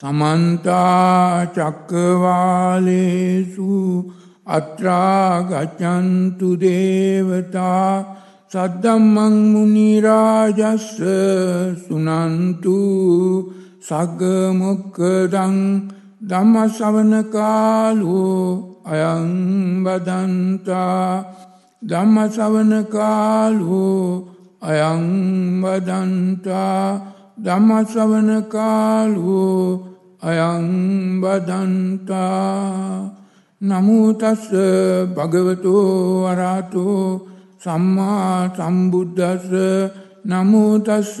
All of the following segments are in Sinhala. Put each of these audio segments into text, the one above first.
තමන්තා චක්කවාලේසු අත්‍රාගචන්තු දේවතා සද්දම්මං මුනිරාජස්ස සුනන්තු සග්ගමොක්කදං ධම්මසවන කාලෝ අයං බදන්තා ධම්මසවන කාලෝ අයං බදන්තා ධම්මසවන කාලෝ අයං බදන්තා නමුතස්ස භගවතෝ අරහතෝ සම්මා සම්බුද්දස්ස නමුතස්ස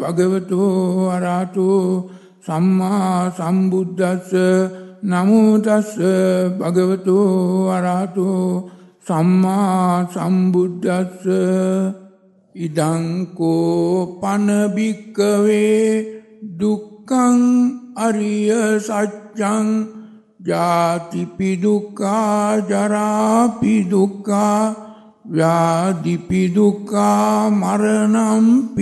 භගවතෝ අරහතෝ සම්මා සම්බුද්දස්ස නමුතස්ස භගවතෝ අරහතෝ සම්මා සම්බුද්දස්ස ඉදංකෝ පනභික්කවේ දුක්කං අරිය සච්චං ජාතිපිදුකා ජරාපිදුකා ව්‍යාධිපිදුකා මරණම්පිදුක්කා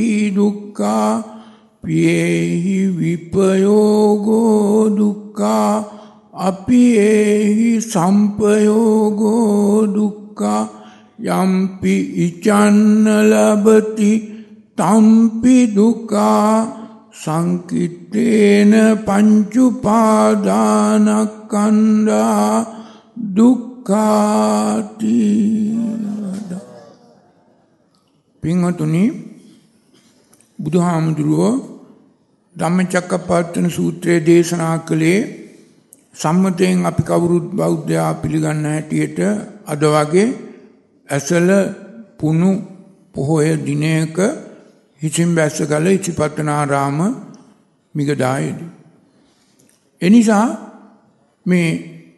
පියෙහි විපයෝගෝ දුක්කා අපි එහි සම්පයෝගෝ දුක්කා යම්පි ඉචන්න ලබති තම්පි දුකා සංකිට්ටේන පංචුපාදානක්කන්ඩා දුක්කාති පින්වතුනි බුදුහාමුදුරුවෝ ධම්මචක්කපවත්තන සූත්‍රයේ දේශනා කළේ සම්මතයෙන් අපි කවුරුත් බෞද්ධයා පිළිගන්න හැටියට අද වගේ ඇසල පුුණු පොහොය දිනයක හිසිම් බැස්ස කල ඉචිපත්තනාරාම මිගදායද. එනිසා මේ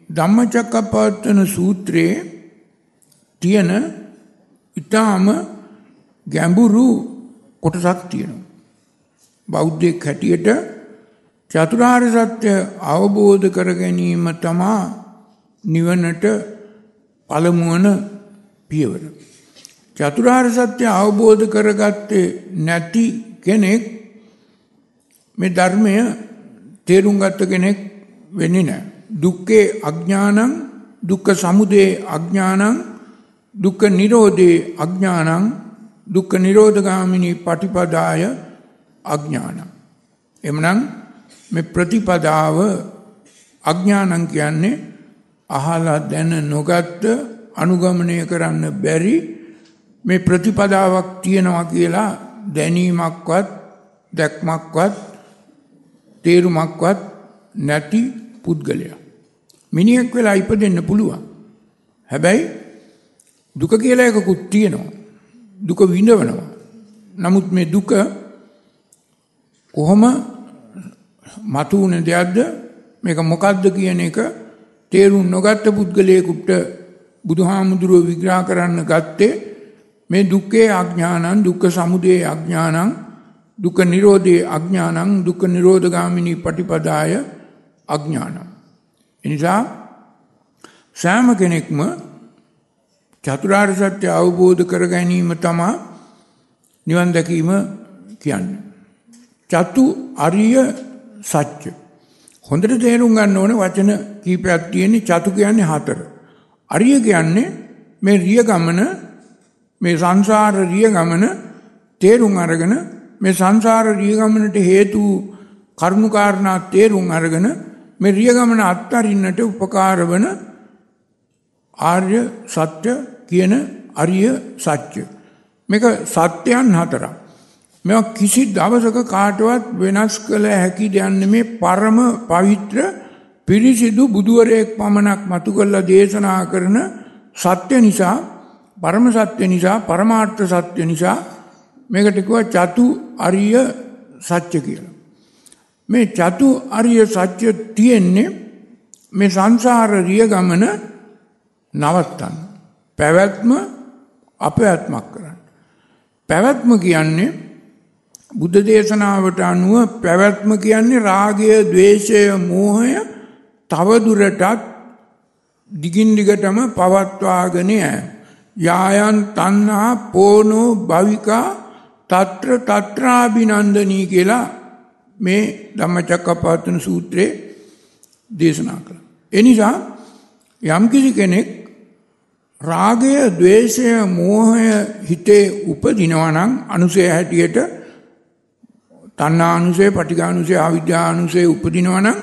ධම්මචක්කපවත්තන සූත්‍රයේ තියෙන ඉතාම ගැඹුරු කොටසක් තියෙනවා. බෞද්ධෙක් හැටියට චතුරාර් සත්‍ය අවබෝධ කර ගැනීම තමා නිවනට පළමුුවන පියවර. චතුරාර් සත්‍ය අවබෝධ කරගත්තේ නැති කෙනෙක් මේ ධර්මය තේරුම් ගත්ත කෙනෙක් වෙන්නේ නෑ. දුක්කේ අඥ්ඥානං දුක්ක සමුදේ අඥ්ඥානං දුක්ක නිරෝධේ අඥ්ඥානං දුක්ක නිරෝධගාමිනී පටිපදාය අඥ්ඥානං. එමනං මෙ ප්‍රතිපදාව අඥ්ඥානං කියන්නේ අහලා දැන නොගත්ත අනුගමනය කරන්න බැරි මේ ප්‍රතිපදාවක් තියෙනවා කියලා දැනීමක්වත් දැක්මක්වත් තේරුමක්වත් නැති පුද්ගලයා. මිනිියක් වෙලා ඉප දෙන්න පුළුවන්. හැබැයි දුක කියලා එකකුත් තියෙනවා. දුක විඳවනවා. නමුත් මේ දුක කොහොම මතුවන දෙයක්ද මේක මොකක්ද කියන එක තේරුම් නොගත්ත පුද්ගලයකුට බුදුහාමුදුරුව විග්‍රහ කරන්න ගත්තේ මේ දුක්කේ අඥානන් දුක්ක සමුදේ අඥානං දුක නිරෝධයේ අඥානං දුක නිරෝධගාමිනී පටිපදාය අඥානම්. එනිසා සෑම කෙනෙක්ම චතුරාර් සත්‍ය අවබෝධ කර ගැනීම තමා නිවන් දැකීම කියන්න. චතු අරිය සච්ච. හොඳට තේරුම් ගන්න ඕන වචන කීපයක් තියෙන්නේ චතු කියන්නේ හතර. අරිය කියන්නේ මේ රිය ගමන මේ සංසාර රිය ගමන තේරුම් අරගෙන මේ සංසාර රිය ගමනට හේතු කරුණුකාරණා තේරුම් අරගෙන මේ රිය ගමන අත්තරින්නට උපකාර වන ආර්ය සත්‍ය කියන අරිය සත්‍ය. මේක සත්‍යයන් හතරක්. මෙ කිසි දවසක කාටවත් වෙනස් කළ හැකි දෙයන්න මේ පරම පවිත්‍ර පිරිසිදු බුදුවරයෙක් පමණක් මතු කල්ලා දේශනා කරන සත්‍ය නිසා පරම සත්‍ය නිසා පරමාර්ථ සත්‍ය නිසා මේකටකුව චතු අරිය සච්ච කියලා. මේ චතු අරිය සච්ච තියෙන්නේ මේ සංසාර රිය ගමන නවත්තන්න. පැවැත්ම අපැත්මක් කරන්න. පැවැත්ම කියන්නේ බුද්ධ දේශනාවට අනුව පැවැත්ම කියන්නේ රාගය දවේශය මෝහය තවදුරටත් දිගින් දිගටම පවත්වාගෙන යායන් තන්හා පෝනෝ භවිකා තත්‍ර තත්‍රාභිනන්දනී කියලා මේ ධම්මචක්කපවත්තන සූත්‍රයේ දේශනා කළා. එනිසා යම්කිසි කෙනෙක් රාගය, ద్వේෂය, මෝහය හිතේ උපදිනවා නම් අනුසය හැටියට තණ්හා අනුසය, පටිඝානුසය, අවිද්‍යා අනුසය උපදිනවා නම්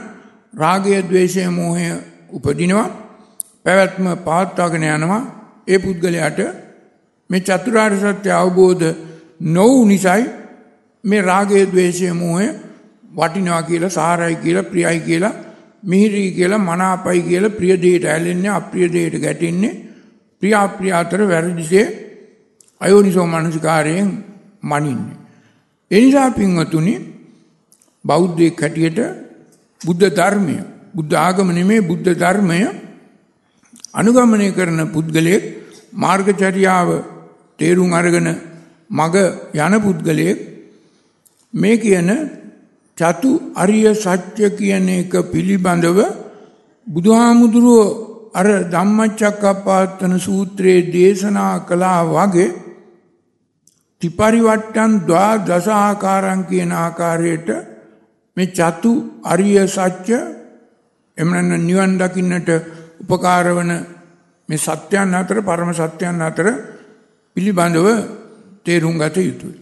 රාගය, ద్వේෂය, මෝහය උපදිනවා. පැවැත්ම පවත්වාගෙන යනවා ඒ පුද්ගලයාට මේ චතුරාර්ය සත්‍ය අවබෝධ නොවු නිසායි මේ රාගය, ద్వේෂය, මෝහය වටිනවා කියලා, සාරයි කියලා, ප්‍රියයි කියලා, මිහිරි කියලා, මනාපයි කියලා ප්‍රිය දෙයට ඇලෙන්නේ, අප්‍රිය දෙයට ගැටෙන්නේ, ප්‍රිය අප්‍රිය අතර වැරදිසේ අයෝනිසෝ මනසිකාරයෙන් මනින්නේ. එනිසා පින්වතුනි බෞද්ධයෙක් හැටියට බුද්ධ ධර්මය බුද්ධ ආගම නෙමේ බුද්ධ ධර්මය අනුගමනය කරන පුද්ගලයෙක් මාර්ගචර්යාව තේරුම් අරගෙන මග යන පුද්ගලයෙක්. මේ කියන චතු අරිය සත්‍ය කියන එක පිළිබඳව බුදුහාමුදුරුවෝ අර ධම්මචක්කප්පවත්තන සූත්‍රයේ දේශනා කළා වගේ ත්‍රිපරිවට්ටන් ද්වා දස ආකාරම් කියන ආකාරයට මේ චතු අරිය සත්‍ය එමනන්න නිවන් දකින්නට උපකාර වන මේ සත්‍යයන් අතර පරම සත්‍යයන් අතර පිළිබඳව තේරුම් ගත යුතුයි.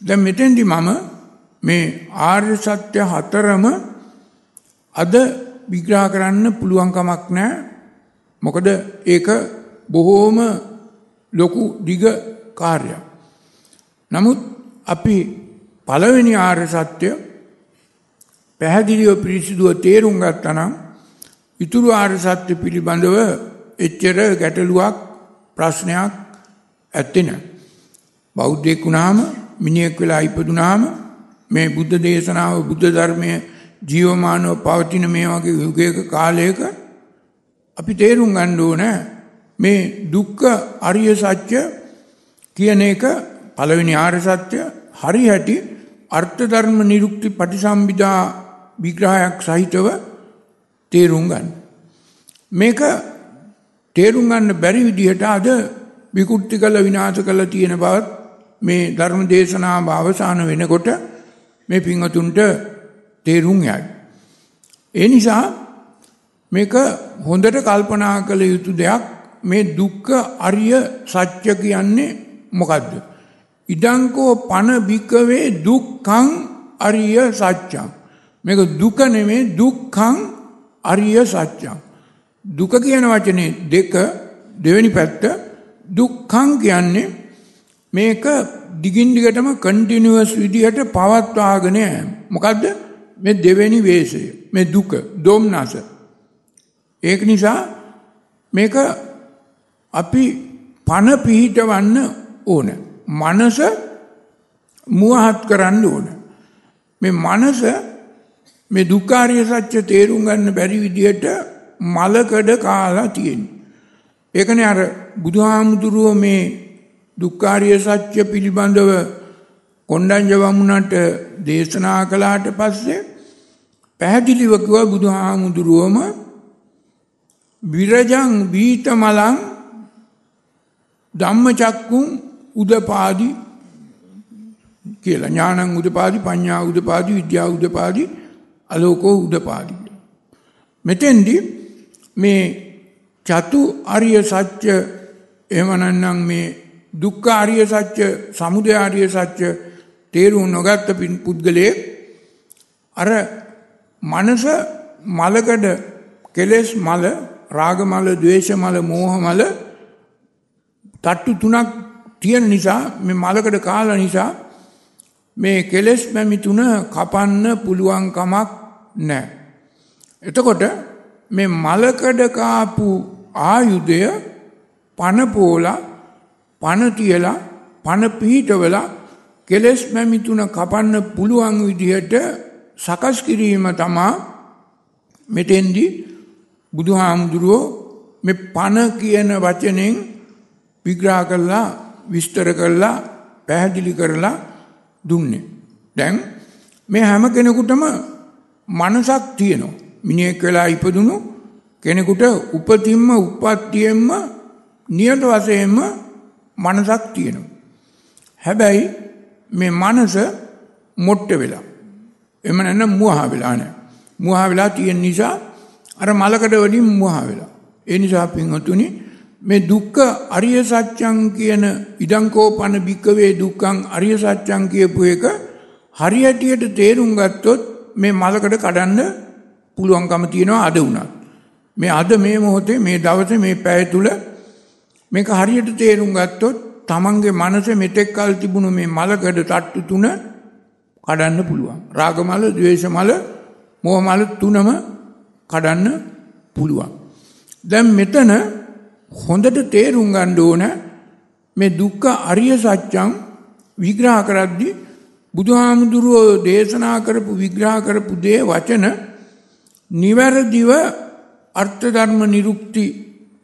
දැන් මෙතෙන්දි මම මේ ආර්ය සත්‍ය හතරම අද විග්‍රහ කරන්න පුළුවන් කමක් නැහැ. මොකද ඒක බොහෝම ලොකු දිග කාර්යයක්. නමුත් අපි පළවෙනි ආර්ය සත්‍ය පැහැදිලිව පිරිසිදුව තේරුම් ගත්තනම් ඉතුරු ආර්ය සත්‍ය පිළිබඳව එච්චර ගැටලුවක් ප්‍රශ්නයක් ඇත්තේ නැහැ. බෞද්ධයෙක් වුණාම මිනිහෙක් වෙලා ඉපදුනාම මේ බුද්ධ දේශනාව බුද්ධ ධර්මය ජීවමානව පවතින මේ වගේ යුගයක කාලයක අපි තේරුම් ගන්න ඕන මේ දුක්ඛ අරිය සත්‍ය කියන එක පළවෙනි ආර්ය සත්‍ය හරි හැටි අර්ථ ධර්ම නිරුක්ති පටිසම්භිදා විග්‍රහයක් සහිතව තේරුම් ගන්න. මේක තේරුම් ගන්න බැරි විදිහට අද විකෘති කළ විනාශ කළ තියෙන බවත් මේ ධර්ම දේශනාව අවසාන වෙනකොට මේ පින්වතුන්ට තේරුම් යයි. ඒ නිසා මේක හොඳට කල්පනා කළ යුතු දෙයක් මේ දුක්ඛ අරිය සත්‍ය කියන්නේ මොකද්ද? ඉදංකෝ පන භික්කවේ දුක්ඛං අරිය සත්‍යං. මේක දුක නෙමේ දුක්ඛං අරිය සත්‍යං. දුක කියන වචනේ දෙක දෙවෙනි පැත්ත දුක්ඛං කියන්නේ මේක දිගින් දිගටම කන්ටිනියුවස් විදිහට පවත්වාගෙන යෑම. මොකද්ද? මේ දෙවෙනි වේශය. මේ දුක, දොම්නස. ඒක නිසා මේක අපි පන පිහිටවන්න ඕන. මනස මුවහත් කරන්න ඕන. මේ මනස මේ දුක්ඛාරිය සත්‍ය තේරුම් ගන්න බැරි විදිහට මලකඩ කාලා තියෙන්නේ. ඒකනේ අර බුදුහාමුදුරුව මේ දුක්ඛාරිය සත්‍ය පිළිබඳව කොණ්ඩඤ්ඤ වමුණට දේශනා කළාට පස්සේ පැහැදිලිව කිව්වා බුදුහාමුදුරුවම විරජං බීතමලං ධම්මචක්කුම් උදපාදි කියලා ඥානං උදපාදි පඤ්ඤා උදපාදි විද්‍යා උදපාදි අලෝකෝ උදපාදි මෙතෙන්දි මේ චතු අරිය සත්‍ය එහෙමනම් මේ දුක්ඛ ආර්ය සත්‍ය, සමුදය ආර්ය සත්‍ය තේරුම් නොගත්ත පුද්ගලයෙක් අර මනස මලකඩ කෙලෙස් මල, රාග මල, ద్వේෂ මල, මෝහ මල තට්ටු තුනක් තියෙන නිසා මේ මලකඩ කාලා නිසා මේ කෙලෙස් මැමි තුන කපන්න පුළුවන් කමක් නැහැ. එතකොට මේ මලකඩ කාපු ආයුධය පන පෝලා පණ තියලා පණ පිහිටවලා කෙලෙස් මැමිතුන කපන්න පුළුවන් විදිහට සකස් කිරීම තමා මෙතෙන්දි බුදුහාමුදුරුවෝ මේ පණ කියන වචනෙන් විග්‍රහ කරලා විස්තර කරලා පැහැදිලි කරලා දුන්නේ. දැන් මේ හැම කෙනෙකුටම මනසක් තියෙනවා. මිනිහෙක් වෙලා ඉපදුණු කෙනෙකුට උපතින්ම උප්පත්තියෙන්ම නියත වශයෙන්ම මනසක් තියෙනවා. හැබැයි මේ මනස මොට්ට වෙලා. එම නැත්නම් මුවහා වෙලා නැහැ. මුවහා වෙලා තියෙන නිසා අර මලකඩ වලින් මුවහා වෙලා. ඒ නිසා පින්වතුනි මේ දුක්ඛ අරිය සත්‍යං කියන ඉදංකෝපන භික්කවේ දුක්ඛං අරිය සත්‍යං කියපු එක හරියටියට තේරුම් ගත්තොත් මේ මලකඩ කඩන්න පුළුවන්කම තියෙනවා අද වුණත්. මේ අද මේ මොහොතේ මේ දවසේ මේ පැය තුල මේක හරියට තේරුම් ගත්තොත් තමන්ගේ මනසේ මෙතෙක් කල් තිබුණු මේ මලකඩ තට්ටු තුන කඩන්න පුළුවන්. රාගමල, ද්වේෂමල, මෝහමල තුනම කඩන්න පුළුවන්. දැන් මෙතන හොඳට තේරුම් ගන්න ඕන මේ දුක්ඛ අරිය සත්‍යං විග්‍රහ කරද්දී බුදුහාමුදුරුවෝ දේශනා කරපු විග්‍රහ කරපු දේ වචන නිවැරදිව අර්ථ ධර්ම නිරුක්ති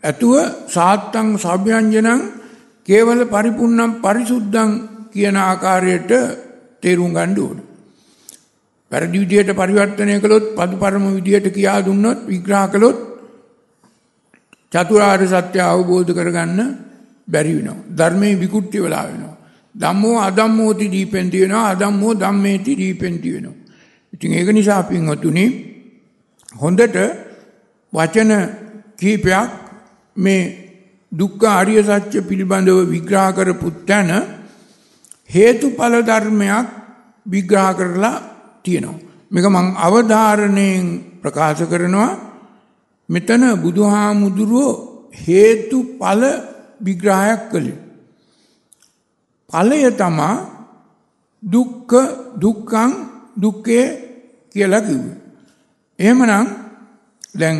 ඇතුව සාත්තං සභ්‍යංජනං කේවල පරිපුන්නම් පරිසුද්ධං කියන ආකාරයට තේරුම් ගන්න ඕන. වැරදි විදියට පරිවර්තනය කළොත් පදු පරම විදියට කියා දුන්නොත් විග්‍රහ කළොත් චතුරාර්ය සත්‍ය අවබෝධ කරගන්න බැරි වෙනවා. ධර්මයේ විකෘති වෙලා වෙනවා. ධම්මෝ අධම්මෝති දීපෙන්ති වෙනවා අධම්මෝ ධම්මේති දීපෙන්ති වෙනවා. ඉතින් ඒක නිසා පින්වතුනි හොඳට වචන කීපයක් මේ දුක්ඛ ආර්ය සත්‍ය පිළිබඳව විග්‍රහ කරපු තැන හේතුඵල ධර්මයක් විග්‍රහ කරලා තියෙනවා. මේක මම අවධාරණයෙන් ප්‍රකාශ කරනවා මෙතන බුදුහාමුදුරුවෝ හේතුඵල විග්‍රහයක් කළේ. ඵලය තමා දුක්ඛ දුක්ඛං දුක්ඛේ කියලා කිව්වේ. එහෙමනම් දැන්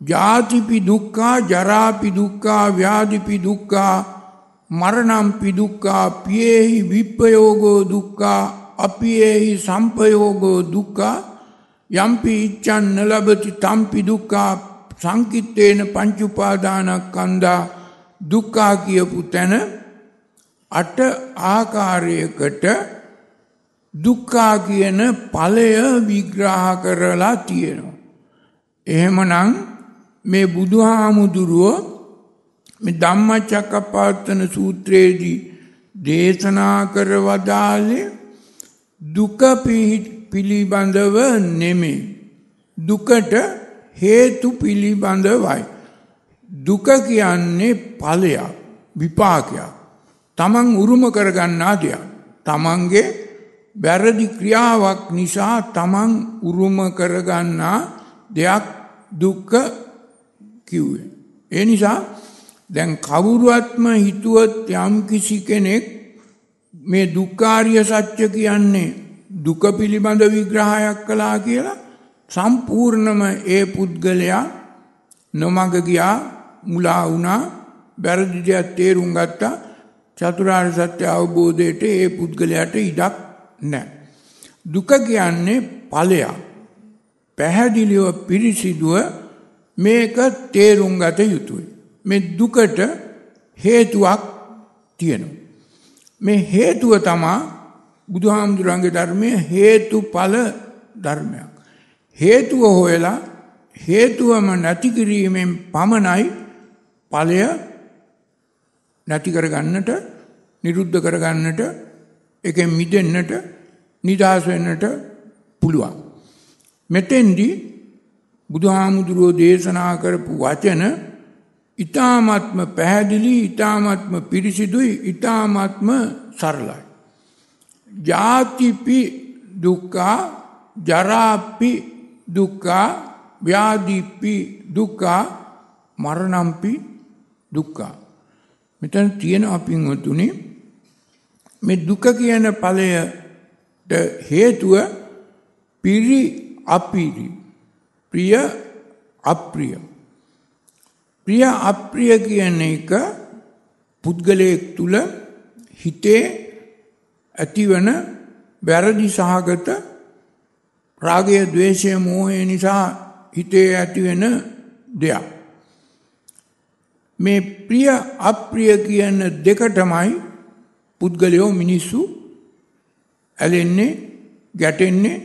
ජාතිපි දුක්ඛා ජරාපි දුක්ඛා ව්‍යාධිපි දුක්ඛා මරණම්පි දුක්ඛා පියේහි විප්පයෝගෝ දුක්ඛා අපියේහි සම්පයෝගෝ දුක්ඛා යම්පි ඉච්ඡන් නලබති තම්පි දුක්ඛා සංකිට්ඨේන පංච උපාදානස්කන්ධා දුක්ඛා කියපු තැන අට ආකාරයකට දුක්ඛා කියන ඵලය විග්‍රහ කරලා තියෙනවා. එහෙමනම් මේ බුදුහාමුදුරුවෝ මේ ධම්මචක්කපවත්තන සූත්‍රයේදී දේශනා කර වදාළේ දුක පිළිබඳව නෙමෙයි. දුකට හේතු පිළිබඳවයි. දුක කියන්නේ ඵලයක් විපාකයක්. තමන් උරුම කරගන්නා දෙයක්. තමන්ගේ වැරදි ක්‍රියාවක් නිසා තමන් උරුම කරගන්නා දෙයක් දුක්ඛ කිව්වේ. ඒ නිසා දැන් කවුරුවත්ම හිතුවත් යම් කිසි කෙනෙක් මේ දුක්ඛාරිය සත්‍ය කියන්නේ දුක පිළිබඳ විග්‍රහයක් කළා කියලා සම්පූර්ණම ඒ පුද්ගලයා නොමග ගියා මුලා වුණා වැරදි දෙයක් තේරුම් ගත්තා චතුරාර්ය සත්‍ය අවබෝධයට ඒ පුද්ගලයාට ඉඩක් නැහැ. දුක කියන්නේ ඵලයක්. පැහැදිලිව පිරිසිදුව මේක තේරුම් ගත යුතුයි. මේ දුකට හේතුවක් තියෙනවා. මේ හේතුව තමා බුදුහාමුදුරන්ගේ ධර්මය හේතුඵල ධර්මයක්. හේතුව හොයලා හේතුවම නැති කිරීමෙන් පමණයි ඵලය නැති කරගන්නට, නිරුද්ධ කරගන්නට, එකෙන් මිදෙන්නට, නිදහස් වෙන්නට පුළුවන්. මෙතෙන්දී බුදුහාමුදුරෝ දේශනා කරපු වචන ඊ타මාත්ම පැහැදිලි ඊ타මාත්ම පිරිසිදුයි ඊ타මාත්ම සරලයි ජාතිපි දුක්ඛ ජරාපි දුක්ඛ ව්‍යාධිපි දුක්ඛ මරණම්පි දුක්ඛ. මෙතන තියෙන අපින්වතුනි මේ දුක කියන ඵලයට හේතුව පිරි අපිරි ප්‍රිය අප්‍රිය. ප්‍රිය අප්‍රිය කියන එක පුද්ගලයෙක් තුල හිතේ ඇතිවන වැරදි සහගත රාගය ద్వේෂය මෝහය නිසා හිතේ ඇතිවෙන දෙයක් මේ ප්‍රිය අප්‍රිය කියන දෙකටමයි පුද්ගලයෝ මිනිස්සු ඇලෙන්නේ ගැටෙන්නේ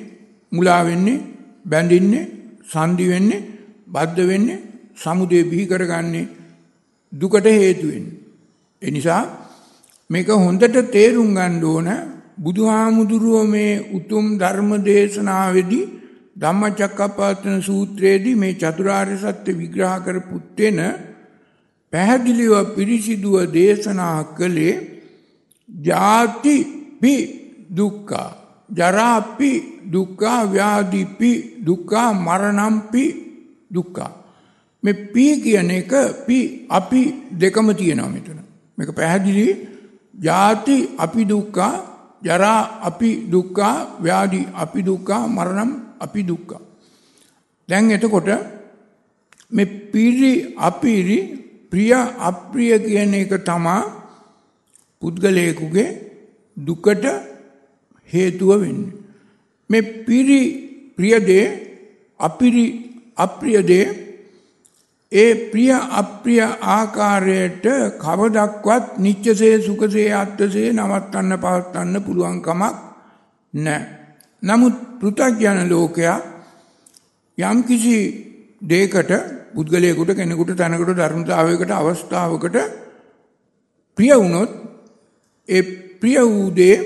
මුලා වෙන්නේ බැඳින්නේ සන්දි වෙන්නේ බද්ධ වෙන්නේ සමුදේ බිහි කරගන්නේ දුකට හේතු වෙන්නේ. ඒ නිසා මේක හොඳට තේරුම් ගන්න ඕන. බුදුහාමුදුරුව මේ උතුම් ධර්ම දේශනාවේදී ධම්මචක්කප්පවත්තන සූත්‍රයේදී මේ චතුරාර්ය සත්‍ය විග්‍රහ කරපු තැන පැහැදිලිව පිරිසිදුව දේශනා කළේ ජාති පි දුක්ඛා ජරාපි දුක්ඛා ව්‍යාධිපි දුක්ඛා මරණම්පි දුක්ඛා. මේ පි කියන එක පි අපි දෙකම තියෙනවා මෙතන. මේක පැහැදිලි ජාති අපි දුක්ඛා ජරා අපි දුක්ඛා ව්‍යාධි අපි දුක්ඛා මරණම් අපි දුක්ඛා දැන් එතකොට මේ පිරි අපිරි ප්‍රිය අප්‍රිය කියන එක තමා පුද්ගලයෙකුගේ දුකට හේතුව වෙන්නේ. මේ පිරි ප්‍රියදේ අපිරි අප්‍රියදේ ඒ ප්‍රිය අප්‍රිය ආකාරයට කවදක්වත් නිච්චසේ සුඛසේ අත්ථසේ නවත්තන්න පවත්වන්න පුළුවන් කමක් නැහැ. නමුත් පෘථග්ජන ලෝකයා යම්කිසි දෙයකට පුද්ගලයෙකුට කෙනෙකුට තැනකට ධර්මතාවයකට අවස්ථාවකට ප්‍රිය වුණොත් ඒ ප්‍රිය වූ දේ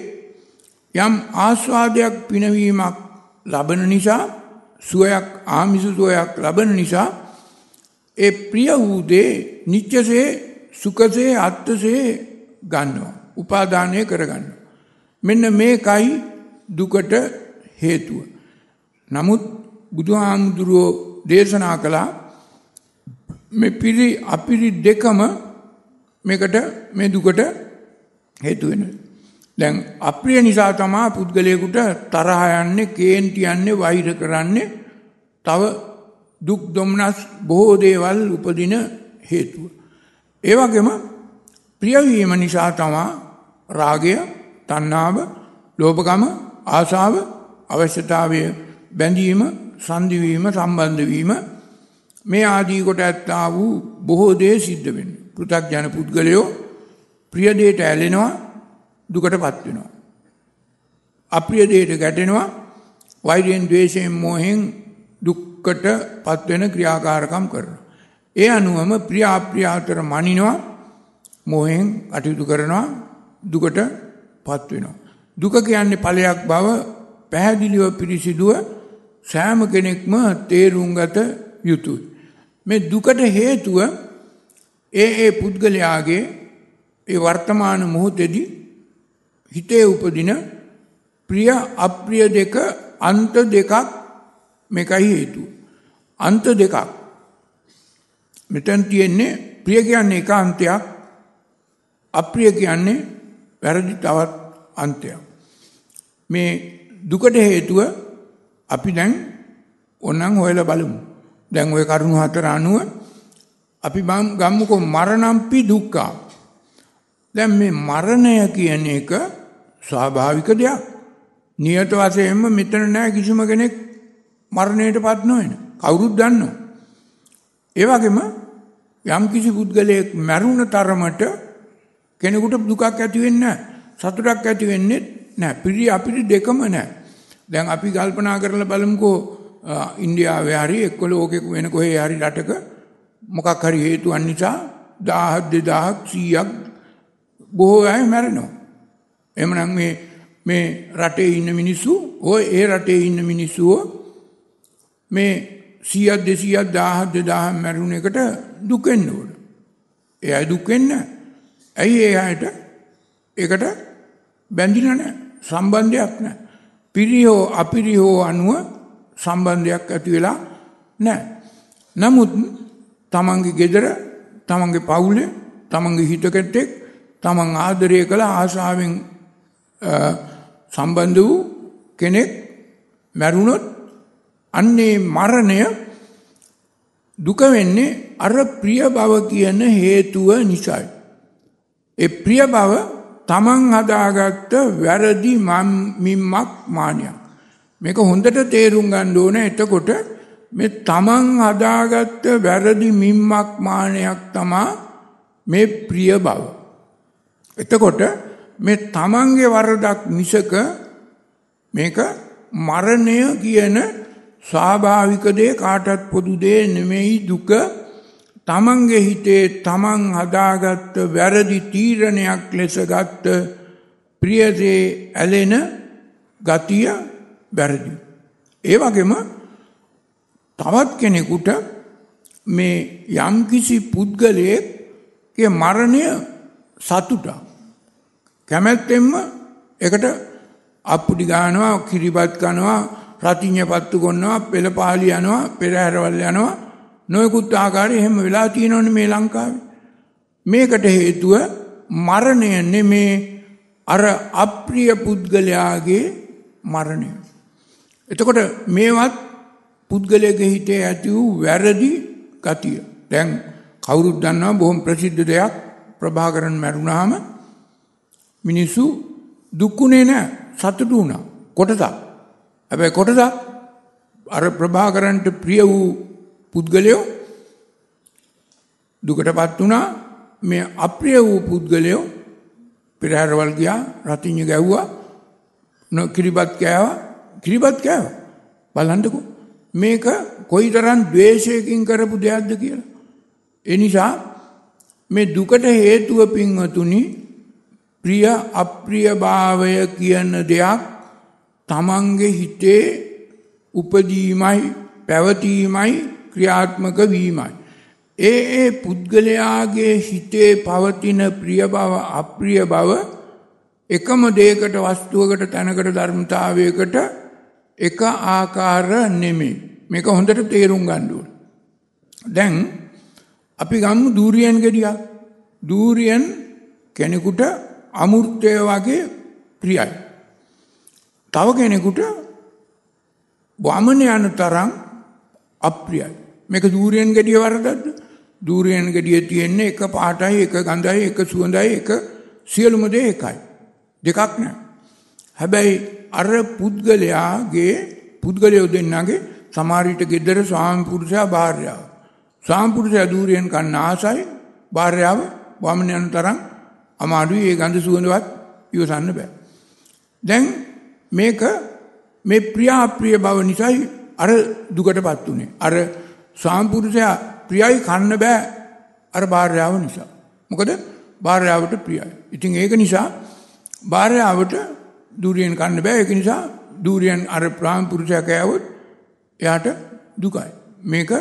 යම් ආස්වාදයක් පිනවීමක් ලබන නිසා සුවයක් ආමිස සුවයක් ලබන නිසා ඒ ප්‍රිය වූ දේ නිත්‍යසේ සුඛසේ අත්ථසේ ගන්නවා උපාදානය කරගන්නවා මෙන්න මේකයි දුකට හේතුව නමුත් බුදුහාමුදුරුවෝ දේශනා කළා මේ පිරි අපිරි දෙකම මේකට මේ දුකට හේතු වෙනවා. දැන් අප්‍රිය නිසා තමයි පුද්ගලයෙකුට තරහ යන්නේ, කේන්ති යන්නේ, වෛර කරන්නේ. තව දුක් දුම්නස් බොහෝ දේවල් උපදින හේතුව. ඒ වගේම ප්‍රිය වීම නිසා තමයි රාගය, තණ්හාව, ලෝභකම, ආශාව, අවශ්‍යතාවය බැඳීම, සංදිවීම, සම්බන්ධ වීම මේ ආදී කොට ඇත්තා වූ බොහෝ දේ සිද්ධ වෙන්නේ. පෘථග්ජන පුද්ගලයෝ ප්‍රිය දෙයට ඇලෙනවා දුකටපත් වෙනවා. අප්‍රිය දෙයට ගැටෙනවා වෛරයෙන් ද්වේෂයෙන් මෝහෙන් දුක්කටපත් වෙන ක්‍රියාකාරකම් කරනවා. ඒ අනුවම ප්‍රිය අප්‍රිය අතර මනිනවා මෝහෙන් කටයුතු කරනවා දුකටපත් වෙනවා. දුක කියන්නේ ඵලයක් බව පැහැදිලිව පිරිසිදුව සෑම කෙනෙක්ම තේරුම් ගත යුතුයි. මේ දුකට හේතුව ඒ ඒ පුද්ගලයාගේ ඒ වර්තමාන මොහොතේදී හිතේ උපදින ප්‍රිය අප්‍රිය දෙක අන්ත දෙකක් මේකයි හේතුව. අන්ත දෙකක්. මෙතන තියෙන්නේ ප්‍රිය කියන්නේ එක අන්තයක් අප්‍රිය කියන්නේ වැරදි තවත් අන්තයක්. මේ දුකට හේතුව අපි දැන් ඕනනම් හොයලා බලමු. දැන් ওই කරුණු හතර අනුව අපි ගම්මුකෝ මරණම්පි දුක්ඛා. දැන් මේ මරණය කියන එක ස්වාභාවික දෙයක්. නියත වශයෙන්ම මෙතන නෑ කිසිම කෙනෙක් මරණයටපත් නොවන. කවුරුත් දන්නවා. ඒ වගේම යම් කිසි පුද්ගලයෙක් මැරුණ තරමට කෙනෙකුට දුකක් ඇති වෙන්නේ නැහැ. සතුටක් ඇති වෙන්නේ නැහැ. පිරි අපිරි දෙකම නැහැ. දැන් අපි කල්පනා කරලා බලමුකෝ ඉන්දියාවේ හරි එක්ක ලෝකෙක වෙන කොහේ හරි රටක මොකක් හරි හේතුවක් නිසා 1000 2000ක් 100ක් බොහෝ අය මැරෙනවා. එහෙමනම් මේ මේ රටේ ඉන්න මිනිස්සු ඔය ඒ රටේ ඉන්න මිනිස්සු මේ 100ක් 200ක් 1000ක් 2000 මැරුණ එකට දුක් වෙන්න ඕන. ඒ අය දුක් වෙන්න. ඇයි ඒ අයට ඒකට බැඳිලා නැහැ. සම්බන්ධයක් නැහැ. පිරියෝ අපිරියෝ අනුව සම්බන්ධයක් ඇති වෙලා නැහැ. නමුත් තමන්ගේ ගෙදර තමන්ගේ පවුලේ තමන්ගේ හිතකැත්තෙක් තමන් ආදරය කළ ආශාවෙන් සම්බන්ධ වූ කෙනෙක් මැරුණොත් අන්නේ මරණය දුක වෙන්නේ අර ප්‍රිය බව කියන හේතුව නිසායි. ඒ ප්‍රිය බව තමන් හදාගත්ත වැරදි මිම්මක් මානයක්. මේක හොඳට තේරුම් ගන්න ඕන එතකොට මේ තමන් හදාගත්ත වැරදි මිම්මක් මානයක් තමා මේ ප්‍රිය බව. එතකොට මේ තමන්ගේ වරදක් මිසක මේක මරණය කියන ස්වාභාවික දේ කාටත් පොදු දේ නෙමෙයි දුක තමන්ගේ හිතේ තමන් හදාගත්ත වැරදි තීරණයක් ලෙස ගත්ත ප්‍රියදේ ඇලෙන ගතිය වැරදි. ඒ වගේම තවත් කෙනෙකුට මේ යම්කිසි පුද්ගලයෙක්ගේ මරණය සතුටක්. කැමැත්තෙන්ම එකට අප්පුඩි ගානවා කිරිබත් කනවා රතිඤ්ඤ පත්තු කොන්නවා පෙළ පහලි යනවා පෙරහැරවල් යනවා නොයෙකුත් ආකාරයේ එහෙම වෙලා තියෙනවනේ මේ ලංකාවේ. මේකට හේතුව මරණය නෙමේ අර අප්‍රිය පුද්ගලයාගේ මරණය. එතකොට මේවත් පුද්ගලයාගේ හිතේ ඇති වූ වැරදි ගතිය. දැන් කවුරුත් දන්නවා බොහොම ප්‍රසිද්ධ දෙයක් ප්‍රභාකරන් මැරුණාම මිනිස්සු දුක්ුණේ නැහැ සතුටු වුණා කොටසක්. හැබැයි කොටසක් අර ප්‍රභාකරන්ට ප්‍රිය වූ පුද්ගලයෝ දුකටපත් වුණා. මේ අප්‍රිය වූ පුද්ගලයෝ පෙරහැරවල් ගියා රතිඤ්ඤ ගැව්වා කිරිබත් කෑවා. කිරිබත් කෑවා? බලන්නකෝ. මේක කොයිතරම් ද්වේෂයකින් කරපු දෙයක්ද කියලා. ඒ නිසා මේ දුකට හේතුව පින්වතුනි ප්‍රිය අප්‍රියභාවය කියන දෙයක් තමන්ගේ හිතේ උපදීමයි පැවතීමයි ක්‍රියාත්මක වීමයි. ඒ ඒ පුද්ගලයාගේ හිතේ පවතින ප්‍රිය බව අප්‍රිය බව එකම දේකට වස්තුවකට තැනකට ධර්මතාවයකට එක ආකාර නෙමේ. මේක හොඳට තේරුම් ගණ්ඩුව. දැන් අපි ගම්මු දූරියන් ගෙඩියක් දූරියන් කෙනෙකුට අමුෘර්තය වගේ ප්‍රියයි. තව කෙනෙකුට වමන යන තරම් අප්‍රියයි. මේක දූරයෙන් ගෙඩිය වරදද දූරයෙන් ගෙඩිය තියෙන්නේ එක පාටයි එක ගඳයි එක සුවඳයි එක සියලුම දේ එකයි. දෙකක් නෑ. හැබැයි අර පුද්ගලයාගේ පුද්ගලයෝ දෙන්නගේ සමාරිට ගෙදර ස්වාමිපුරුෂයා භාර්යාව. ස්වාමිපුරුෂයා දූරයෙන් කන්න ආසයි භාර්යාව වමන යන තරම් අමාරුයි ඒ ගඳ සුවඳවත් ඉවසන්න බෑ. දැන් මේක මේ ප්‍රියාප්‍රිය බව නිසායි අර දුකටපත් උනේ. අර සාම්පුරුෂයා ප්‍රියයි කන්න බෑ අර භාර්යාව නිසා. මොකද භාර්යාවට ප්‍රියයි. ඉතින් ඒක නිසා භාර්යාවට දූරියෙන් කන්න බෑ. ඒක නිසා දූරියෙන් අර ප්‍රාම්පුරුෂයා කෑවොත් එයාට දුකයි. මේක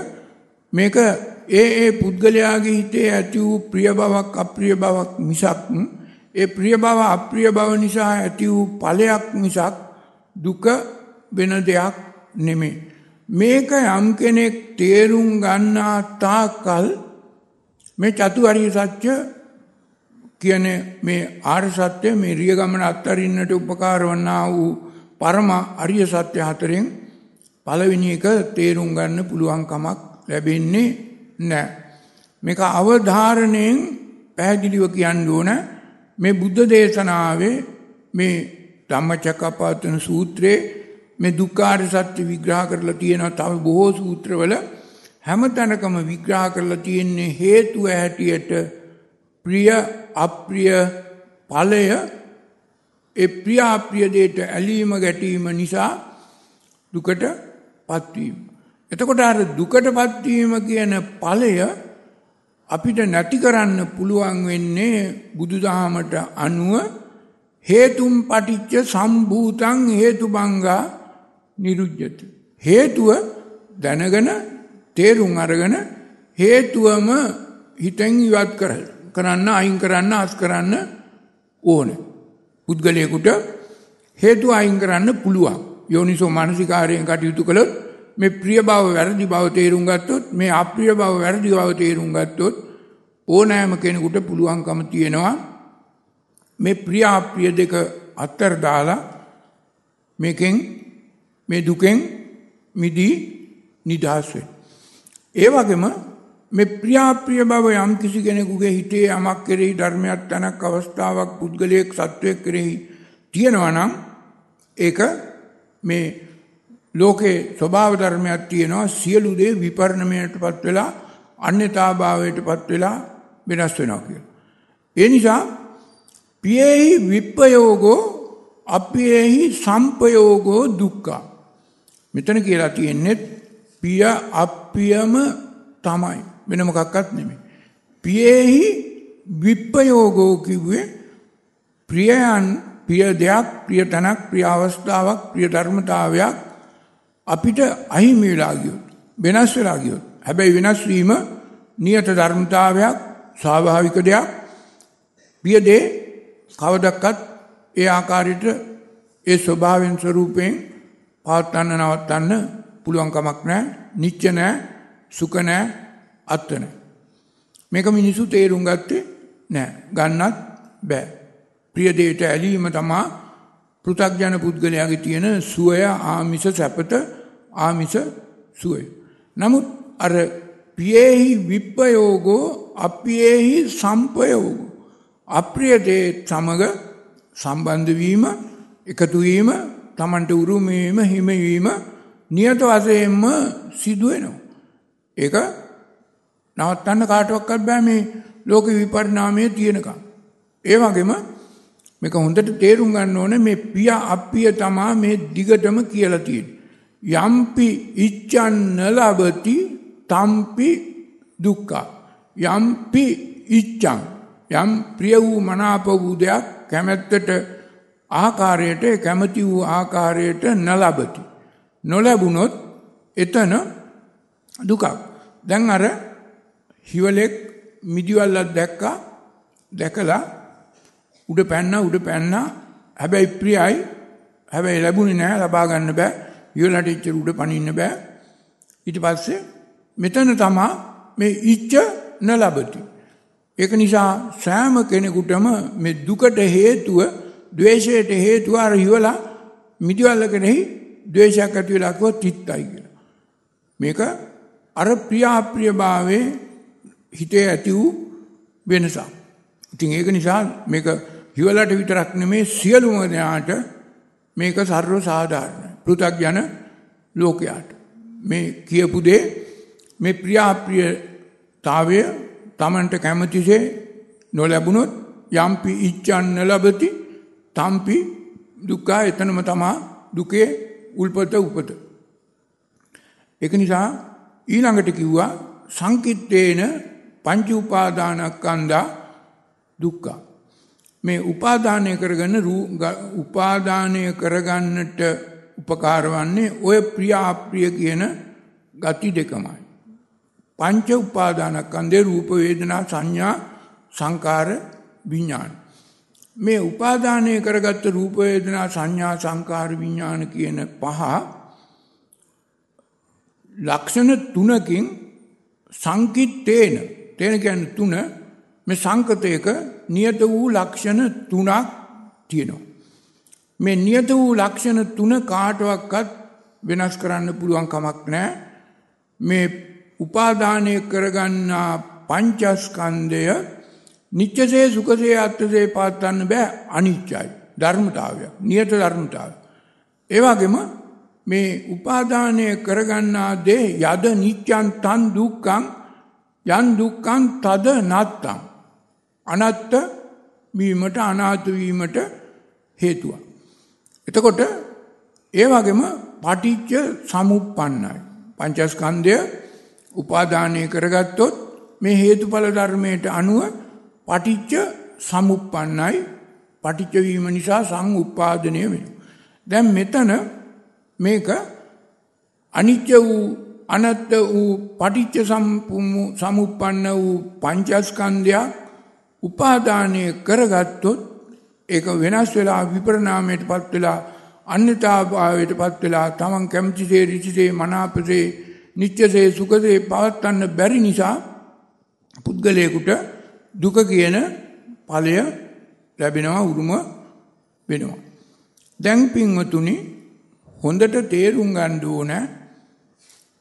මේක ඒ ඒ පුද්ගලයාගේ හිතේ ඇති වූ ප්‍රිය බවක් අප්‍රිය බවක් මිසක් ඒ ප්‍රිය බව අප්‍රිය බව නිසා ඇති වූ ඵලයක් මිසක් දුක වෙන දෙයක් නෙමේ. මේක යම් කෙනෙක් තේරුම් ගන්නා තාකල් මේ චතුවරිය සත්‍ය කියන මේ ආර්ය සත්‍ය මේ රිය ගමන අත්තරින්නට උපකාර වන්නා වූ පරම අරිය සත්‍ය හතරෙන් පළවෙනි එක තේරුම් ගන්න පුළුවන් කමක් ලැබෙන්නේ නෑ. මේක අවධාරණයෙන් පැහැදිලිව කියන්න ඕන මේ බුද්ධ දේශනාවේ මේ ධම්මචක්කපවත්තන සූත්‍රයේ මේ දුක්ඛාර සත්‍ය විග්‍රහ කරලා තියෙනවා තව බොහෝ සූත්‍රවල හැම තැනකම විග්‍රහ කරලා තියෙන්නේ හේතුව හැටියට ප්‍රිය අප්‍රිය ඵලය. ඒ ප්‍රිය අප්‍රිය දෙයට ඇලීම ගැටීම නිසා දුකට පත්වීම. එතකොට අර දුකටපත් වීම කියන ඵලය අපිට නැති කරන්න පුළුවන් වෙන්නේ බුදුදහමට අනුව හේතුම් පටිච්ච සම්භූතං හේතුබංගා නිරුජ්‍යති. හේතුව දැනගෙන තේරුම් අරගෙන හේතුවම හිතෙන් ඉවත් කරන්න අයින් කරන්න අස් කරන්න ඕන. පුද්ගලයකුට හේතු අයින් කරන්න පුළුවන්. යෝනිසෝ මානසිකාරයෙන් කටයුතු කළොත් මේ ප්‍රිය බව වැරදි බව තේරුම් ගත්තොත් මේ අප්‍රිය බව වැරදි බව තේරුම් ගත්තොත් ඕනෑම කෙනෙකුට පුළුවන්කම තියෙනවා මේ ප්‍රිය අප්‍රිය දෙක අත්තර දාලා මේකෙන් මේ දුකෙන් මිදී නිදහස් වෙන්න. ඒ වගේම මේ ප්‍රියාප්‍රිය බව යම් කිසි කෙනෙකුගේ හිතේ යමක් කෙරෙහි ධර්මයක් තැනක් අවස්ථාවක් පුද්ගලයෙක් සත්වයක් කෙරෙහි තියෙනවා නම් ඒක මේ ලෝකේ ස්වභාව ධර්මයක් තියෙනවා සියලු දේ විපර්ණමයටපත් වෙලා අන්‍යතාභාවයටපත් වෙලා වෙනස් වෙනවා කියලා. ඒ නිසා පියේහි විප්පයෝගෝ අපියේහි සම්පයෝගෝ දුක්ඛ. මෙතන කියලා තියෙන්නේ පිය අප්පියම තමයි වෙන මොකක්වත් නෙමෙයි. පියේහි විප්පයෝගෝ කිව්වේ ප්‍රියයන් ප්‍රිය දෙයක් ප්‍රිය තැනක් ප්‍රිය අවස්ථාවක් ප්‍රිය ධර්මතාවයක් අපිට අහිමි වෙලා ගියොත් වෙනස් වෙලා ගියොත් හැබැයි වෙනස් වීම නියත ධර්මතාවයක් ස්වාභාවික දෙයක්. ප්‍රිය දේ කවදක්වත් ඒ ආකාරයට ඒ ස්වභාවයෙන් ස්වරූපයෙන් පවත්වන්න නවත්තන්න පුළුවන් කමක් නැහැ නිච්ච නැහැ සුඛ නැහැ අත්ව නැහැ. මේක මිනිසු තේරුම් ගත්තේ නැහැ. ගන්නත් බෑ. ප්‍රිය දෙයට ඇලීම තමා පෘථග්ජන පුද්ගලයාගේ තියෙන සුවය ආමිෂ සැපත ආමිෂ සුවය නමුත් අර පියේහි විප්පයෝගෝ අපියේහි සම්පයෝගෝ අප්‍රිය දේ සමග සම්බන්ධ වීම එකතු වීම Tamanට උරුම වීම හිමි වීම නියත වශයෙන්ම සිදු වෙනවා. ඒක නවත්තන්න කාටවත් බෑ මේ ලෝක විපරිණාමයේ තියෙනකම්. ඒ වගේම මේක හොඳට තේරුම් ගන්න ඕනේ මේ පිය අප්පිය තමා මේ දිගටම කියලා තියෙන්නේ. යම්පි ඉච්ඡන්න ලබති තම්පි දුක්ඛ. යම්පි ඉච්ඡං යම් ප්‍රිය වූ මනාප වූ දෙයක් කැමැත්තට ආකාරයට කැමති වූ ආකාරයට නලබති. නොලැබුණොත් එතන දුකක්. දැන් අර හිවලෙක් මිදිවල්ලක් දැක්කා දැකලා උඩ පැන්න උඩ පැන්න හැබැයි ප්‍රියයි හැබැයි ලැබුණේ නැහැ ලබා ගන්න බෑ හිවලට ඉච්චර උඩ පනින්න බෑ ඊට පස්සේ මෙතන තමා මේ ඉච්ඡ නලබති ඒක නිසා සෑම කෙනෙකුටම මේ දුකට හේතුව ද්වේෂයට හේතුව අර හිවලා මිදිවල්ල කෙනෙහි ද්වේෂයක් ඇති වෙලා කිව්වොත් චිත්තයි කියලා. මේක අර ප්‍රියාප්‍රියභාවයේ හිතේ ඇති වූ වෙනසක්. ඉතින් ඒක නිසා මේක හිවලට විතරක් නෙමේ සියලුම දෙනාට මේක සර්ව සාධාරණයි. පෘථග්ජන ලෝකයාට. මේ කියපු දේ මේ ප්‍රියාප්‍රියතාවය තමන්ට කැමතිසේ නොලැබුණොත් යම්පි ඉච්ඡන්න ලබති තම්පි දුක්ඛ එතනම තමා දුකේ උල්පත උපත. ඒක නිසා ඊළඟට කිව්වා සංකිට්ඨේන පංච උපාදානස්කන්ධා දුක්ඛ. මේ උපාදානය කරගෙන උපාදානය කරගන්නට උපකාර වන්නේ ඔය ප්‍රිය අප්‍රිය කියන ගති දෙකමයි. පංච උපාදානස්කන්ධේ රූප වේදනා සංඥා සංකාර විඥාන. මේ උපාදානය කරගත්ත රූප වේදනා සංඥා සංකාර විඥාන කියන පහ ලක්ෂණ තුනකින් සංකිට්ඨේන තේන කියන්නේ තුන මේ සංකතයක නියත වූ ලක්ෂණ තුනක් තියෙනවා. මේ නියත වූ ලක්ෂණ තුන කාටවත් වෙනස් කරන්න පුළුවන් කමක් නැහැ. මේ උපාදානය කරගන්නා පංචස්කන්ධය නිත්‍යසේ සුඛසේ අත්‍යසේ පාත්තන්න බෑ අනිච්චයි ධර්මතාවය නියත ධර්මතාවය. ඒ වගේම මේ උපාදානය කරගන්නා දේ යද නිත්‍යං තන් දුක්ඛං යන් දුක්ඛං තද නත්තං අනත්ත වීමට අනාත වීමට හේතුවක්. එතකොට ඒ වගේම පටිච්ච සමුප්පන්නයි. පංචස්කන්ධය උපාදානය කරගත්තොත් මේ හේතුඵල ධර්මයට අනුව පටිච්ච සමුප්පන්නයි පටිච්ච වීම නිසා සංඋපාදනය වෙනවා. දැන් මෙතන මේක අනිත්‍ය වූ අනත්ත වූ පටිච්ච සමුප්පන්න වූ පංචස්කන්ධයක් උපාදානය කරගත්තොත් ඒක වෙනස් වෙලා විපරණාමයට පත් වෙලා අන්‍යතාභාවයට පත් වෙලා තමන් කැමතිසේ රිචිසේ මනාපසේ නිත්‍යසේ සුඛසේ පවත්වන්න බැරි නිසා පුද්ගලයෙකුට දුක කියන ඵලය ලැබෙනවා උරුම වෙනවා. දැන් පින්වතුනි හොඳට තේරුම් ගන්න ඕන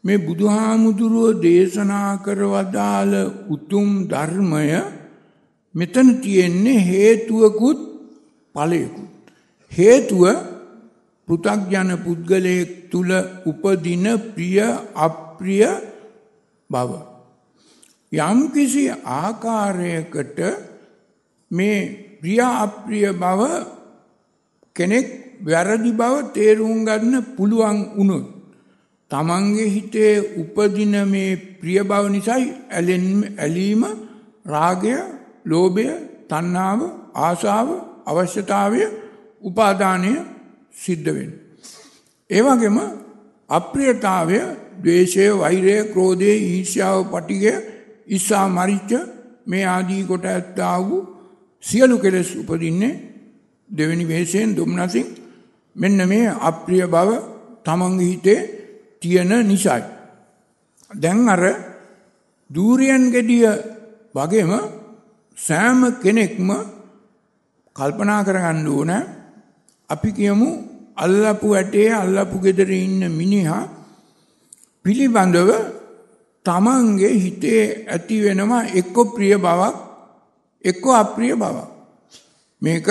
මේ බුදුහාමුදුරුව දේශනා කරවදාල උතුම් ධර්මය මෙතන තියෙන්නේ හේතුවකුත් ඵලයකුත්. හේතුව පෘථග්ජන පුද්ගලයෙක් තුල උපදින ප්‍රිය අප්‍රිය බව. යම් කිසි ආකාරයකට මේ ප්‍රිය අප්‍රිය බව කෙනෙක් වැරදි බව තේරුම් ගන්න පුළුවන් වුණොත් තමන්ගේ හිතේ උපදින මේ ප්‍රිය බව නිසායි ඇලීම රාගය ලෝභය තණ්හාව ආශාව අවශ්‍යතාවය උපාදානය සිද්ධ වෙන්නේ. ඒ වගේම අප්‍රියතාවය, ද්වේෂය, වෛරය, ක්‍රෝධය, ඊර්ෂ්‍යාව, පටිඝය, ඉස්සා මරිච්ච මේ ආදී කොට ඇත්තා වූ සියලු කෙලෙස් උපදින්නේ දෙවෙනි වේශයෙන් දුම්නසින් මෙන්න මේ අප්‍රිය බව තමන්ගේ හිතේ තියෙන නිසායි. දැන් අර දූරියන් ගෙඩිය වගේම සෑම කෙනෙක්ම කල්පනා කරගන්න ඕන. අපි කියමු අල්ලපු ඇටේ අල්ලපු ගෙදර ඉන්න මිනිහා පිළිබඳව තමන්ගේ හිතේ ඇති වෙනවා එක්ක ප්‍රිය බවක් එක්ක අප්‍රිය බවක්. මේක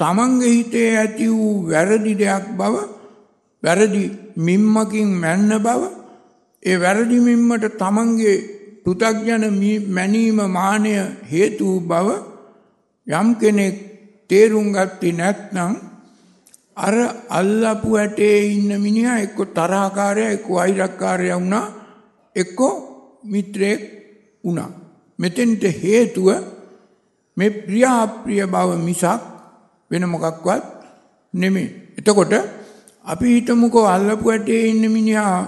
තමන්ගේ හිතේ ඇති වූ වැරදි දෙයක් බව වැරදි මිම්මකින් මැන්න බව ඒ වැරදි මිම්මට තමන්ගේ පෘථග්ජන මැනීම මානය හේතු බව යම් කෙනෙක් තේරුම් ගත්තේ නැත්නම් අර අල්ලපු ඇටේ ඉන්න මිනිහා එක්ක තරහකාරයා එක්ක වෛරක්කාරයා වුණා එක්ක මිත්‍රයෙක් වුණා. මෙතෙන්ට හේතුව මේ ප්‍රියාප්‍රිය බව මිසක් වෙන මොකක්වත් නෙමෙයි. එතකොට අපි හිතමුකෝ අල්ලපු ඇටේ ඉන්න මිනිහා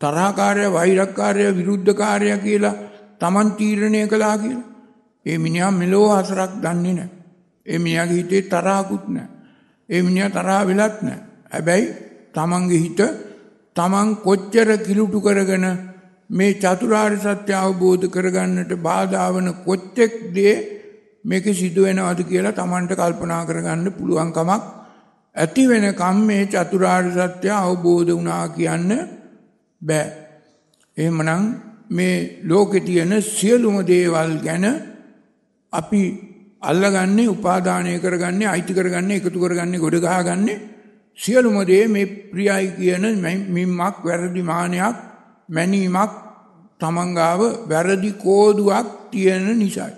තරහකාරය වෛරක්කාරය විරුද්ධකාරය කියලා Taman තීරණය කළා කියලා. ඒ මිනිහා මෙලෝ හසරක් දන්නේ නැහැ. ඒ මිනිහාගේ හිතේ තරහකුත් නැහැ. ඒ මිනිහා තරහ වෙලත් නැහැ. හැබැයි Tamanගේ හිත Taman කොච්චර කිලුටු කරගෙන මේ චතුරාර්ය සත්‍ය අවබෝධ කරගන්නට බාධා වන කොච්චෙක් දේ මේක සිදු වෙනවද කියලා Tamanට කල්පනා කරගන්න පුළුවන් කමක් ඇති වෙනකම් මේ චතුරාර්ය සත්‍ය අවබෝධ වුණා කියන්න බෑ. එහෙමනම් මේ ලෝකෙ තියෙන සියලුම දේවල් ගැන අපි අල්ලගන්නේ උපාදානය කරගන්නේ අයිති කරගන්නේ එකතු කරගන්නේ ගොඩ ගහගන්නේ සියලුම දේ මේ ප්‍රියයි කියන මිම්මක් වැරදි මානයක් මැනීමක් තමන්ගාව වැරදි කෝදුවක් තියෙන නිසායි.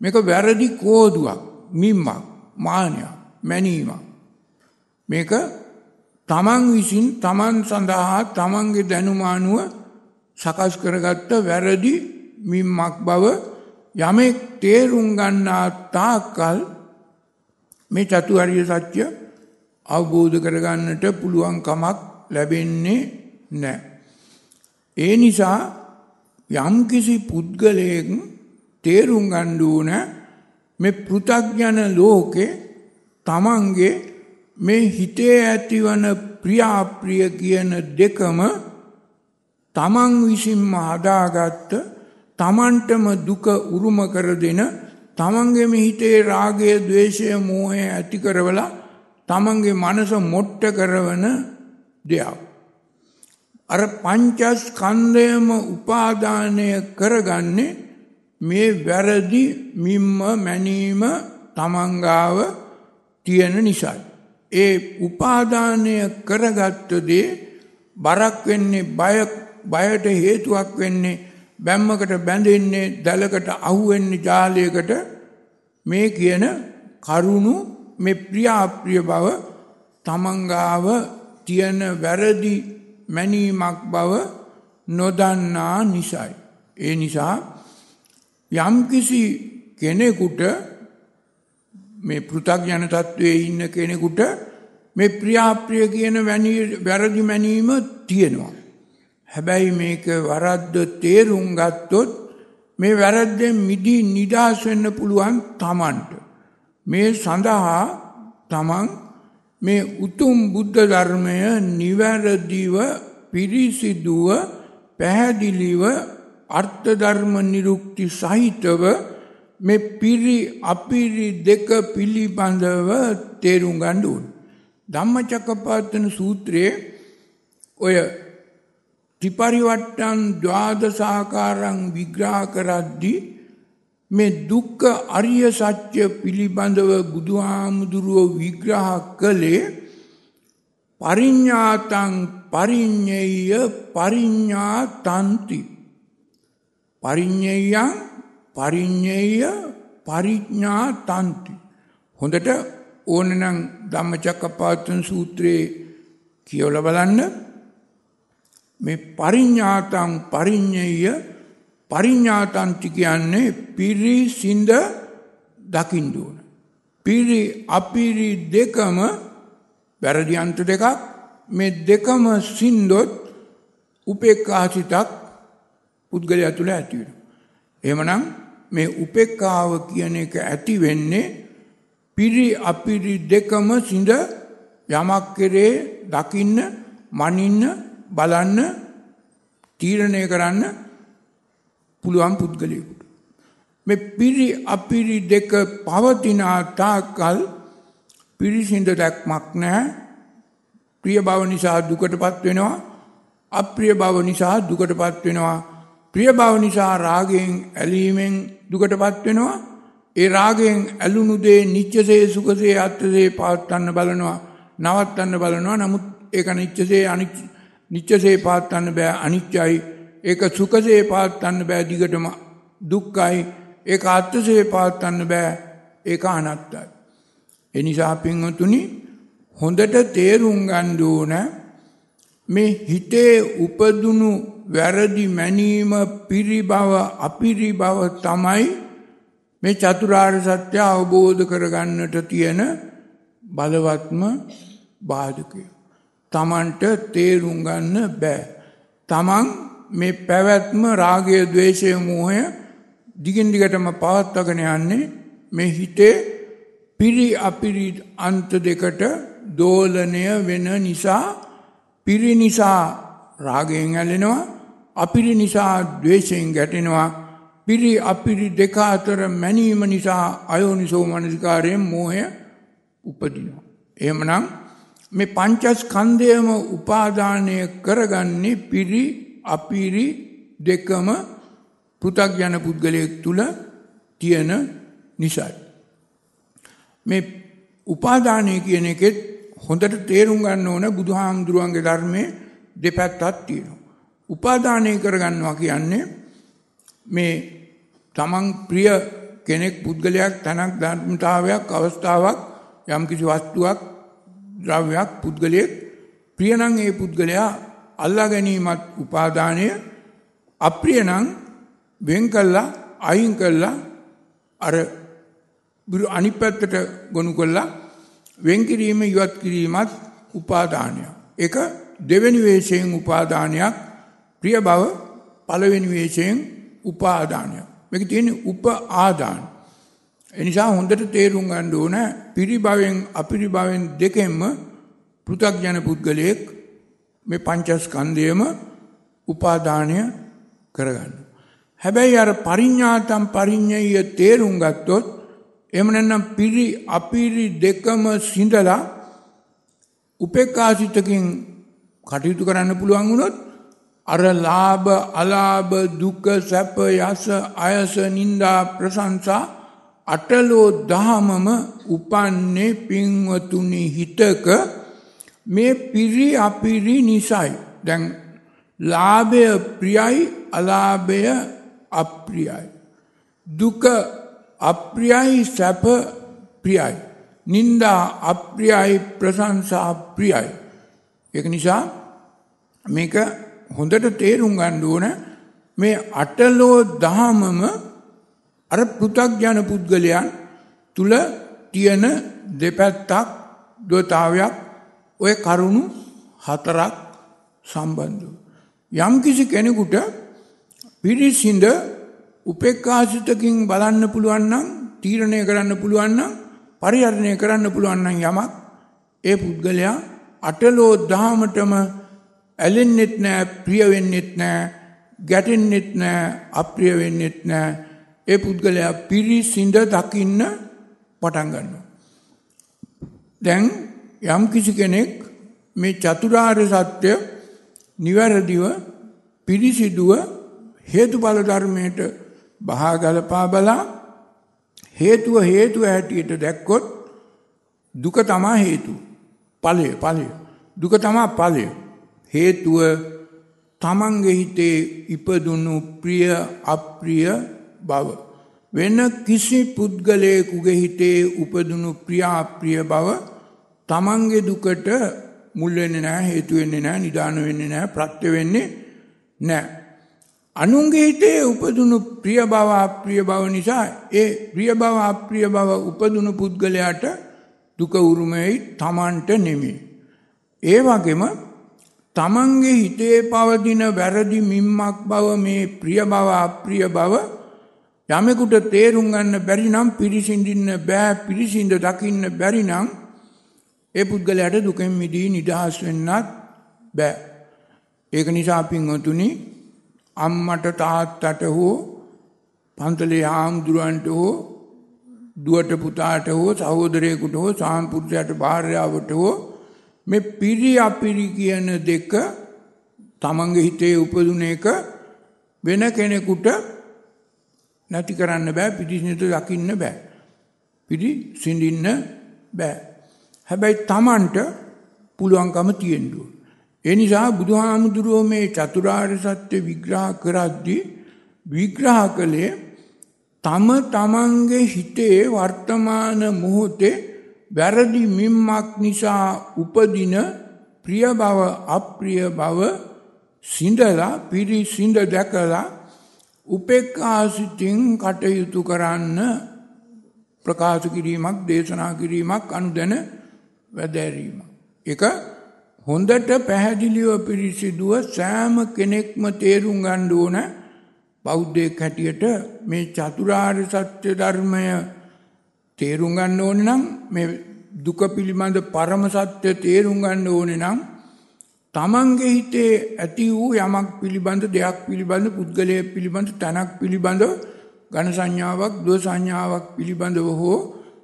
මේක වැරදි කෝදුවක් මිම්මක් මානයක් මැනීමක්. මේක තමන් විසින් තමන් සඳහා තමන්ගේ දැනුමානුව සකස් කරගත්ත වැරදි මිම්මක් බව යමෙක් තේරුම් ගන්නා තාක්කල් මේ චතුහරිය සත්‍ය අවබෝධ කරගන්නට පුළුවන් කමක් ලැබෙන්නේ නැහැ. ඒ නිසා යම්කිසි පුද්ගලයෙක් තේරුම් ගන්න ඕන මේ පෘථග්ජන ලෝකේ තමන්ගේ මේ හිතේ ඇතිවන ප්‍රියාප්‍රිය කියන දෙකම තමන් විසින්ම හදාගත්ත තමන්ටම දුක උරුම කර දෙන තමන්ගේම හිතේ රාගය ద్వේෂය මෝහය ඇති කරවලා තමන්ගේ මනස මොට්ට කරවන දෙයක්. අර පංචස්කන්ධයම උපාදානය කරගන්නේ මේ වැරදි මිම්ම මැනීම තමන්ගාව තියෙන නිසායි. ඒ උපාදානය කරගත්ත දේ බරක් වෙන්නේ බය බයට හේතුවක් වෙන්නේ බැම්මකට බැඳෙන්නේ දැලකට අහුවෙන්නේ ජාලයකට මේ කියන කරුණු මේ ප්‍රියාප්‍රිය බව තමන්ගාව තියෙන වැරදි මැනීමක් බව නොදන්නා නිසයි. ඒ නිසා යම්කිසි කෙනෙකුට මේ පෘථග්ජන තත්වයේ ඉන්න කෙනෙකුට මේ ප්‍රියාප්‍රිය කියන වැරදි මැනීම තියෙනවා. හැබැයි මේක වරද්ද තේරුම් ගත්තොත් මේ වැරද්දෙන් මිදී නිදහස් වෙන්න පුළුවන් තමන්ට. මේ සඳහා තමන් මේ උතුම් බුද්ධ ධර්මය නිවැරදිව පිරිසිදුව පැහැදිලිව අර්ථ ධර්ම නිරුක්ති සහිතව මේ පිරි අපිරි දෙක පිළිබඳව තේරුම් ගන්න ඕන. ධම්මචක්කපවත්තන සූත්‍රයේ ඔය ත්‍රිපරිවට්ටන් ද්වාදසාකාරං විග්‍රහ කරද්දී මේ දුක්ඛ අරිය සත්‍ය පිළිබඳව බුදුහාමුදුරුව විග්‍රහ කළේ පරිඤ්ඤාතං පරිඤ්ඤය පරිඤ්ඤාතಂತಿ පරිඤ්ඤයං පරිඤ්ඤය පරිඥාතಂತಿ හොඳට ඕනනම් ධම්මචක්කපවත්තන සූත්‍රයේ කියවලා බලන්න. මේ පරිඥාතං පරිඤ්ඤය පරිඥාතන්ති කියන්නේ පිරිසිඳ දකින්න ඕන. පිරි අපිරි දෙකම වැරදි අන්ත දෙකක් මේ දෙකම සින්දොත් උපේක්ඛාසිතක් පුද්ගලයා තුළ ඇති වෙනවා. එහෙමනම් මේ උපේක්ඛාව කියන එක ඇති වෙන්නේ පිරි අපිරි දෙකම සිඳ යමක් කෙරේ දකින්න මනින්න බලන්න තීරණය කරන්න පුළුවන් පුද්ගලයෙකුට. මේ පිරි අපිරි දෙක පවතින තාක්කල් පිරිසිඳ දැක්මක් නැහැ. ප්‍රිය බව නිසා දුකටපත් වෙනවා. අප්‍රිය බව නිසා දුකටපත් වෙනවා. ප්‍රිය බව නිසා රාගයෙන් ඇලීමෙන් දුකටපත් වෙනවා. ඒ රාගයෙන් ඇලුණු දේ නිච්චසේ සුඛසේ අත්සේ පවත්වන්න බලනවා. නවත්තන්න බලනවා. නමුත් ඒක නිච්චසේ අනිච්ච නිච්චසේ පවත්වන්න බෑ අනිච්චයි. ඒක සුඛසේ පවත්වන්න බෑ දිගටම දුක්ඛයි. ඒක අත්සේ පවත්වන්න බෑ ඒක අනත්තයි. එනිසා පින්වතුනි හොඳට තේරුම් ගන්න ඕන මේ හිතේ උපදුණු වැරදි මැනීම පිරිබව අපිරිබව තමයි මේ චතුරාර්ය සත්‍ය අවබෝධ කරගන්නට තියෙන බලවත්ම බාධකය. තමන්ට තේරුම් ගන්න බෑ. තමන් මේ පැවැත්ම රාගය ద్వේෂය මෝහය දිගින් දිගටම පවත්වාගෙන යන්නේ මේ හිතේ පිරි අපිරි අන්ත දෙකට දෝලනය වෙන නිසා පිරි නිසා රාගයෙන් ඇලෙනවා අපිරි නිසා ද්වේෂයෙන් ගැටෙනවා පිරි අපිරි දෙක අතර මැනීම නිසා අයෝනිසෝ මනසිකාරයෙන් මෝහය උපදිනවා. එහෙමනම් මේ පංචස්කන්ධයම උපාදානය කරගන්නේ පිරි අපිරි දෙකම පෘථග්ජන පුද්ගලයෙක් තුල තියෙන නිසායි. මේ උපාදානය කියන එකෙත් හොඳට තේරුම් ගන්න ඕන බුදුහාමුදුරුවන්ගේ ධර්මයේ දෙපැත්තක් තියෙනවා. උපාදානය කරගන්නවා කියන්නේ මේ තමන් ප්‍රිය කෙනෙක් පුද්ගලයක් තැනක් ධර්මතාවයක් අවස්ථාවක් යම්කිසි වස්තුවක් ද්‍රව්‍යයක් පුද්ගලයෙක් ප්‍රියනම් ඒ පුද්ගලයා අල්ලා ගැනීමත් උපාදානය අප්‍රියනම් වෙන් කළා අයින් කළා අර අනිත් පැත්තට ගොනු කළා වෙන් කිරීම ඉවත් කිරීමත් උපාදානයක්. ඒක දෙවෙනි වේශයෙන් උපාදානයක් ප්‍රිය බව පළවෙනි වේශයෙන් උපාදානයක්. මේක තියෙන්නේ උප ආදාන. එනිසා හොඳට තේරුම් ගන්න ඕන පිරිභවෙන් අපිරිභවෙන් දෙකෙන්ම පෘථග්ජන පුද්ගලයෙක් මේ පංචස්කන්ධයම උපාදානය කරගන්න. හැබැයි අර පරිඥාතම් පරිඥය තේරුම් ගත්තොත් එහෙම නැත්නම් පිරි අපිරි දෙකම සිඳලා උපේක්ඛාසිතකින් කටයුතු කරන්න පුළුවන් වුණොත් අර ලාභ අලාභ දුක සැප යස අයස නිന്ദා ප්‍රශංසා අටලෝ දහමම උපන්නේ පින්වතුනි හිතක මේ පිරි අපිරි නිසයි දැන් ලාභය ප්‍රියයි අලාභය අප්‍රියයි දුක අප්‍රියයි සැප ප්‍රියයි. නින්දා අප්‍රියයි ප්‍රශංසා ප්‍රියයි. ඒක නිසා මේක හොඳට තේරුම් ගන්න ඕන මේ අටලෝ දහමම අර පෘථග්ජන පුද්ගලයන් තුල තියෙන දෙපැත්තක් දොතාවයක් ඔය කරුණු හතරක් සම්බන්ධව. යම් කිසි කෙනෙකුට පිරිසිඳ උපේක්ඛාසිතකින් බලන්න පුළුවන් නම් තීරණය කරන්න පුළුවන් නම් පරිහරණය කරන්න පුළුවන් නම් යමක් ඒ පුද්ගලයා අටලෝ දහමටම ඇලෙන්නෙත් නෑ ප්‍රිය වෙන්නෙත් නෑ ගැටෙන්නෙත් නෑ අප්‍රිය වෙන්නෙත් නෑ ඒ පුද්ගලයා පිරිසිඳ දකින්න පටන් ගන්නවා දැන් යම් කිසි කෙනෙක් මේ චතුරාර්ය සත්‍ය නිවැරදිව පිරිසිදුව හේතුඵල ධර්මයට බහා ගලපා බලා හේතුව හේතුව හැටියට දැක්කොත් දුක තමා හේතු. ඵලය ඵලය. දුක තමා ඵලය. හේතුව තමන්ගේ හිතේ ඉපදුණු ප්‍රිය අප්‍රිය බව. වෙන කිසි පුද්ගලයෙකුගේ හිතේ උපදුණු ප්‍රිය අප්‍රිය බව තමන්ගේ දුකට මුල් වෙන්නේ නැහැ හේතු වෙන්නේ නැහැ නිදාන වෙන්නේ නැහැ ප්‍රත්‍ය වෙන්නේ නැහැ අනුන්ගේ හිතේ උපදුණු ප්‍රිය බව අප්‍රිය බව නිසා ඒ ප්‍රිය බව අප්‍රිය බව උපදුණු පුද්ගලයාට දුක උරුමයි තමන්ට නෙමෙයි. ඒ වගේම තමන්ගේ හිතේ පවතින වැරදි මිම්මක් බව මේ ප්‍රිය බව අප්‍රිය බව යමෙකුට තේරුම් ගන්න බැරි නම් පිරිසිඳින්න බෑ පිරිසිඳ දකින්න බැරි නම් ඒ පුද්ගලයාට දුකෙන් මිදී නිදහස් වෙන්නත් බෑ. ඒක නිසා පින්වතුනි අම්මට තාත්තට හෝ පන්තලේ හාමුදුරුවන්ට හෝ දුවට පුතාට හෝ සහෝදරයෙකුට හෝ සාම්පුරුෂයාට භාර්යාවට හෝ මේ පිරි අපිරි කියන දෙක තමන්ගේ හිතේ උපදුන එක වෙන කෙනෙකුට නැති කරන්න බෑ පිටිසිනත දකින්න බෑ. පිටි සිඳින්න බෑ. හැබැයි තමන්ට පුළුවන්කම තියෙන්ඩුව. එනිසා බුදුහාමුදුරුවෝ මේ චතුරාර්ය සත්‍ය විග්‍රහ කරද්දී විග්‍රහ කළේ තම තමන්ගේ හිතේ වර්තමාන මොහොතේ වැරදි මිම්මක් නිසා උපදින ප්‍රිය බව අප්‍රිය බව සිඳලා පිරිසිඳ දැකලා උපෙක්ඛාසිතින් කටයුතු කරන්න ප්‍රකාශ කිරීමක් දේශනා කිරීමක් අනුදැන වැදෑරීම. එක හොඳට පැහැදිලිව පිරිසිදුව සෑම කෙනෙක්ම තේරුම් ගන්න ඕන බෞද්ධයෙක් හැටියට මේ චතුරාර්ය සත්‍ය ධර්මය තේරුම් ගන්න ඕනේ නම් මේ දුක පිළිබඳ පරම සත්‍ය තේරුම් ගන්න ඕනේ නම් තමන්ගේ හිතේ ඇති වූ යමක් පිළිබඳ දෙයක් පිළිබඳ පුද්ගලයෙක් පිළිබඳ තැනක් පිළිබඳ ඝන සංඥාවක් දෝ සංඥාවක් පිළිබඳව හෝ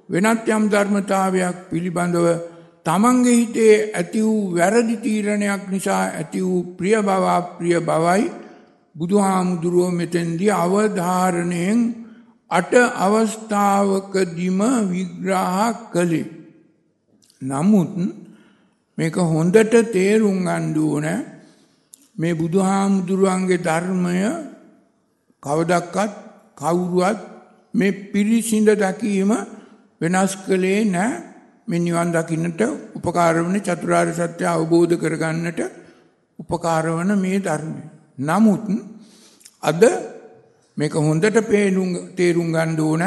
වෙනත් යම් ධර්මතාවයක් පිළිබඳව තමන්ගේ හිතේ ඇති වූ වැරදි තීරණයක් නිසා ඇති වූ ප්‍රිය බව අප්‍රිය බවයි බුදුහාමුදුරුව මෙතෙන්දී අවධාරණයෙන් අට අවස්ථාවකදීම විග්‍රහ කළේ. නමුත් මේක හොඳට තේරුම් ගන්න ඕන. මේ බුදුහාමුදුරුවන්ගේ ධර්මය කවදක්වත් කවුරුවත් මේ පිරිසිඳ දකීම වෙනස් කළේ නැහැ මේ නිවන් දකින්නට උපකාර වන චතුරාර්ය සත්‍ය අවබෝධ කරගන්නට උපකාර වන මේ ධර්මය. නමුත් අද මේක හොඳට පේනුම් තේරුම් ගන්න ඕන.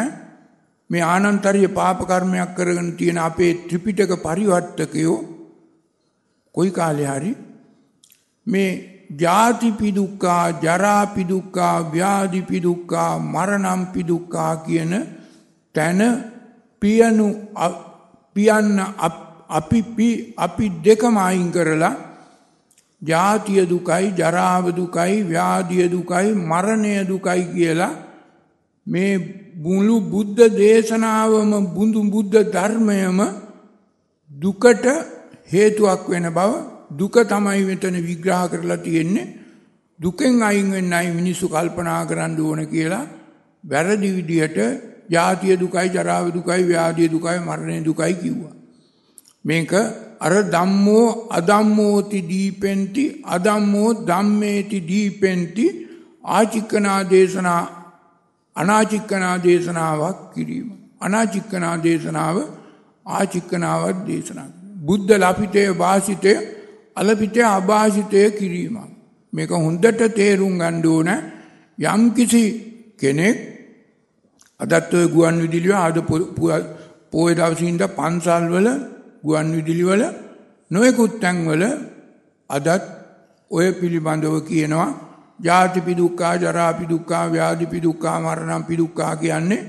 මේ ආනන්තරීය පාප කර්මයක් කරගෙන තියෙන අපේ ත්‍රිපිටක පරිවර්තකයෝ කොයි කාලේ හරි මේ ජාති පිදුක්කා ජරා පිදුක්කා ව්‍යාධි පිදුක්කා මරණම් පිදුක්කා කියන තැන පියනු පියන්න අපි අපි දෙකම අයින් කරලා ජාතිය දුකයි ජරාව දුකයි ව්‍යාධිය දුකයි මරණය දුකයි කියලා මේ මුළු බුද්ධ දේශනාවම බුදු බුද්ධ ධර්මයම දුකට හේතුවක් වෙන බව දුක තමයි මෙතන විග්‍රහ කරලා තියෙන්නේ දුකෙන් අයින් වෙන්නයි මිනිස්සු කල්පනා කරන්න ඕන කියලා වැරදි විදිහට ජාතිය දුකයි ජරාව දුකයි ව්‍යාධිය දුකයි මරණය දුකයි කිව්වා. මේක අර ධම්මෝ අධම්මෝති දීපෙන්ති අධම්මෝ ධම්මේති දීපෙන්ති ආචික්කනා දේශනා අනාචික්කනා දේශනාවක් කිරීම. අනාචික්කනා දේශනාව ආචික්කනාවක් දේශනා. බුද්ධ ලපිතය භාසිතය අලපිතය අභාසිතය කිරීම. මේක හොඳට තේරුම් ගන්න ඕන යම්කිසි කෙනෙක් අදත් ඔය ගුවන් විදුලිය ආද පෝය දවසේ ඉඳන් පන්සල්වල ගුවන් විදුලිවල නොයෙකුත් තැන්වල අදත් ඔය පිළිබඳව කියනවා ජාතිපි දුක්ඛා ජරාපි දුක්ඛා ව්‍යාධිපි දුක්ඛා මරණම්පි දුක්ඛා කියන්නේ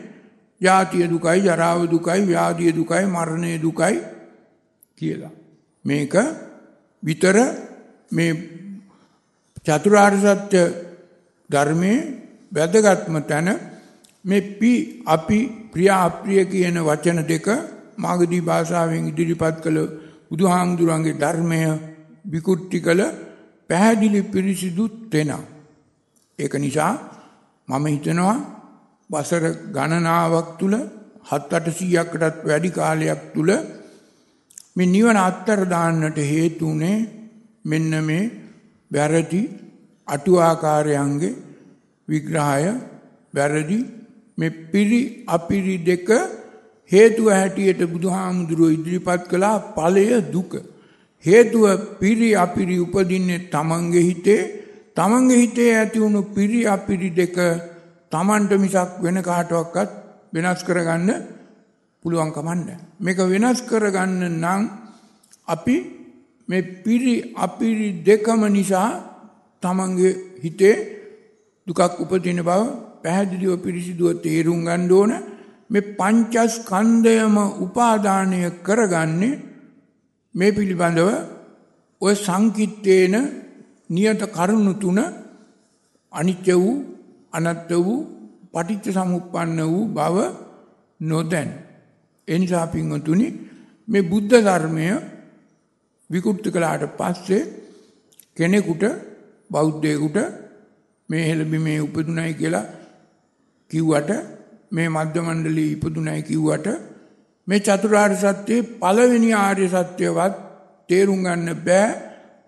ජාතිය දුකයි ජරාව දුකයි ව්‍යාධිය දුකයි මරණය දුකයි කියලා. මේක විතර මේ චතුරාර්ය සත්‍ය ධර්මයේ වැදගත්ම තැන මේ පි අපි ප්‍රිය අප්‍රිය කියන වචන දෙක මාගදී භාෂාවෙන් ඉදිරිපත් කළ බුදුහාමුදුරන්ගේ ධර්මය විකෘති කළ පැහැදිලි පිරිසිදු තෙනා. ඒක නිසා මම හිතනවා වසර ගණනාවක් තුල 7-800කටත් වැඩි කාලයක් තුල මේ නිවන අත්තර දාන්නට හේතුනේ මෙන්න මේ වැරදි අටුවාකාරයන්ගේ විග්‍රහය වැරදි මේ පිරි අපිරි දෙක හේතුව හැටියට බුදුහාමුදුරුව ඉදිරිපත් කළා ඵලය දුක. හේතුව පිරි අපිරි උපදින්නේ තමන්ගේ හිතේ තමන්ගේ හිතේ ඇති වුණු පිරි අපිරි දෙක තමන්ට මිසක් වෙන කාටවක්වත් වෙනස් කරගන්න පුළුවන් කමන්න. මේක වෙනස් කරගන්න නම් අපි මේ පිරි අපිරි දෙකම නිසා තමන්ගේ හිතේ දුකක් උපදින බව පැහැදිලිව පිරිසිදුව තේරුම් ගන්න ඕන මේ පංචස්කන්ධයම උපාදානය කරගන්නේ මේ පිළිබඳව ඔය සංකිට්ඨේන නියත කරුණු තුන අනිත්‍ය වූ අනත්ත වූ පටිච්ච සමුප්පන්න වූ බව නොදැන. ඒ නිසා පින්වතුනි මේ බුද්ධ ධර්මය විකෘති කළාට පස්සේ කෙනෙකුට බෞද්ධයෙකුට මේ හෙළබිමේ උපදුණයි කියලා කිව්වට මේ මධ්‍ය මණ්ඩලයේ ඉපදුණයි කිව්වට මේ චතුරාර්ය සත්‍යයේ පළවෙනි ආර්ය සත්‍යවත් තේරුම් ගන්න බෑ.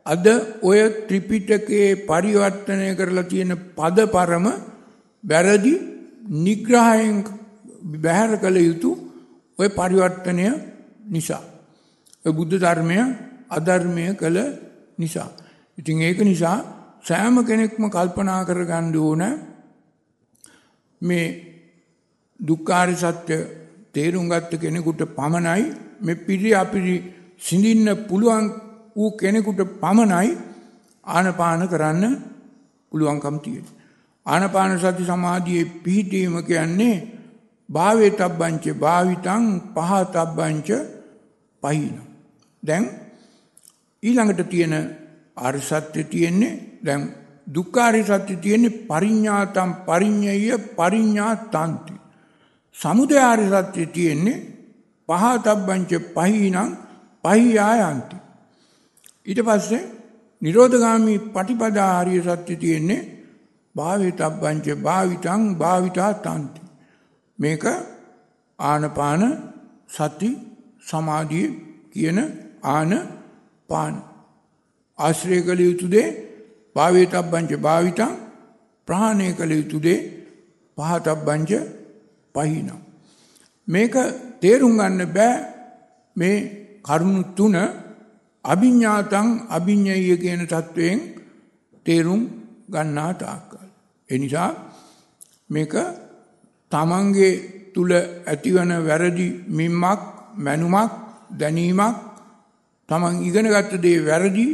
අද ඔය ත්‍රිපිටකයේ පරිවර්තනය කරලා තියෙන පද පරම වැරදි නිග්‍රහයෙන් බැහැර කළ යුතු ඔය පරිවර්තනය නිසා. බුද්ධ ධර්මය අධර්මය කළ නිසා. ඉතින් ඒක නිසා සෑම කෙනෙක්ම කල්පනා කරගන්න ඕන මේ දුක්ඛාර සත්‍ය තේරුම් ගත්ත කෙනෙකුට පමණයි මේ පිරි අපිරි සිඳින්න පුළුවන් වූ කෙනෙකුට පමණයි ආනපාන කරන්න පුළුවන්කම් තියෙන. ආනපාන සති සමාධියේ පිහිටීම කියන්නේ භාවේ තබ්බංච භාවිතං පහතබ්බංච පහින. දැන් ඊළඟට තියෙන ආර්ය සත්‍ය තියෙන්නේ දැන් දුක්ඛාරය සත්‍ය තියෙන්නේ පරිඤ්ඤාතම් පරිඤ්ඤය පරිඤ්ඤාතන්ති. සමුදය ආර්ය සත්‍ය තියෙන්නේ පහතබ්බංච පහිනං පහියායන්ති. ඊට පස්සේ නිරෝධගාමී පටිපදා ආර්ය සත්‍ය තියෙන්නේ භාවිතබ්බංච භාවිතං භාවිතා තන්ති. මේක ආනපාන සති සමාධිය කියන ආන පාන ආශ්‍රය කළ යුතු දේ භාවේතබ්බංච භාවිතං ප්‍රහාණය කළ යුතු දේ පහතබ්බංච පහිනම් මේක තේරුම් ගන්න බෑ මේ කරුණු තුන අභිඥාතං අභිඥය කියන තත්වයෙන් තේරුම් ගන්නා තාක්කල්. එනිසා මේක තමන්ගේ තුල ඇතිවන වැරදි මිම්මක් මැනුමක් දැනීමක් තමන් ඉගෙන ගත්ත දේ වැරදි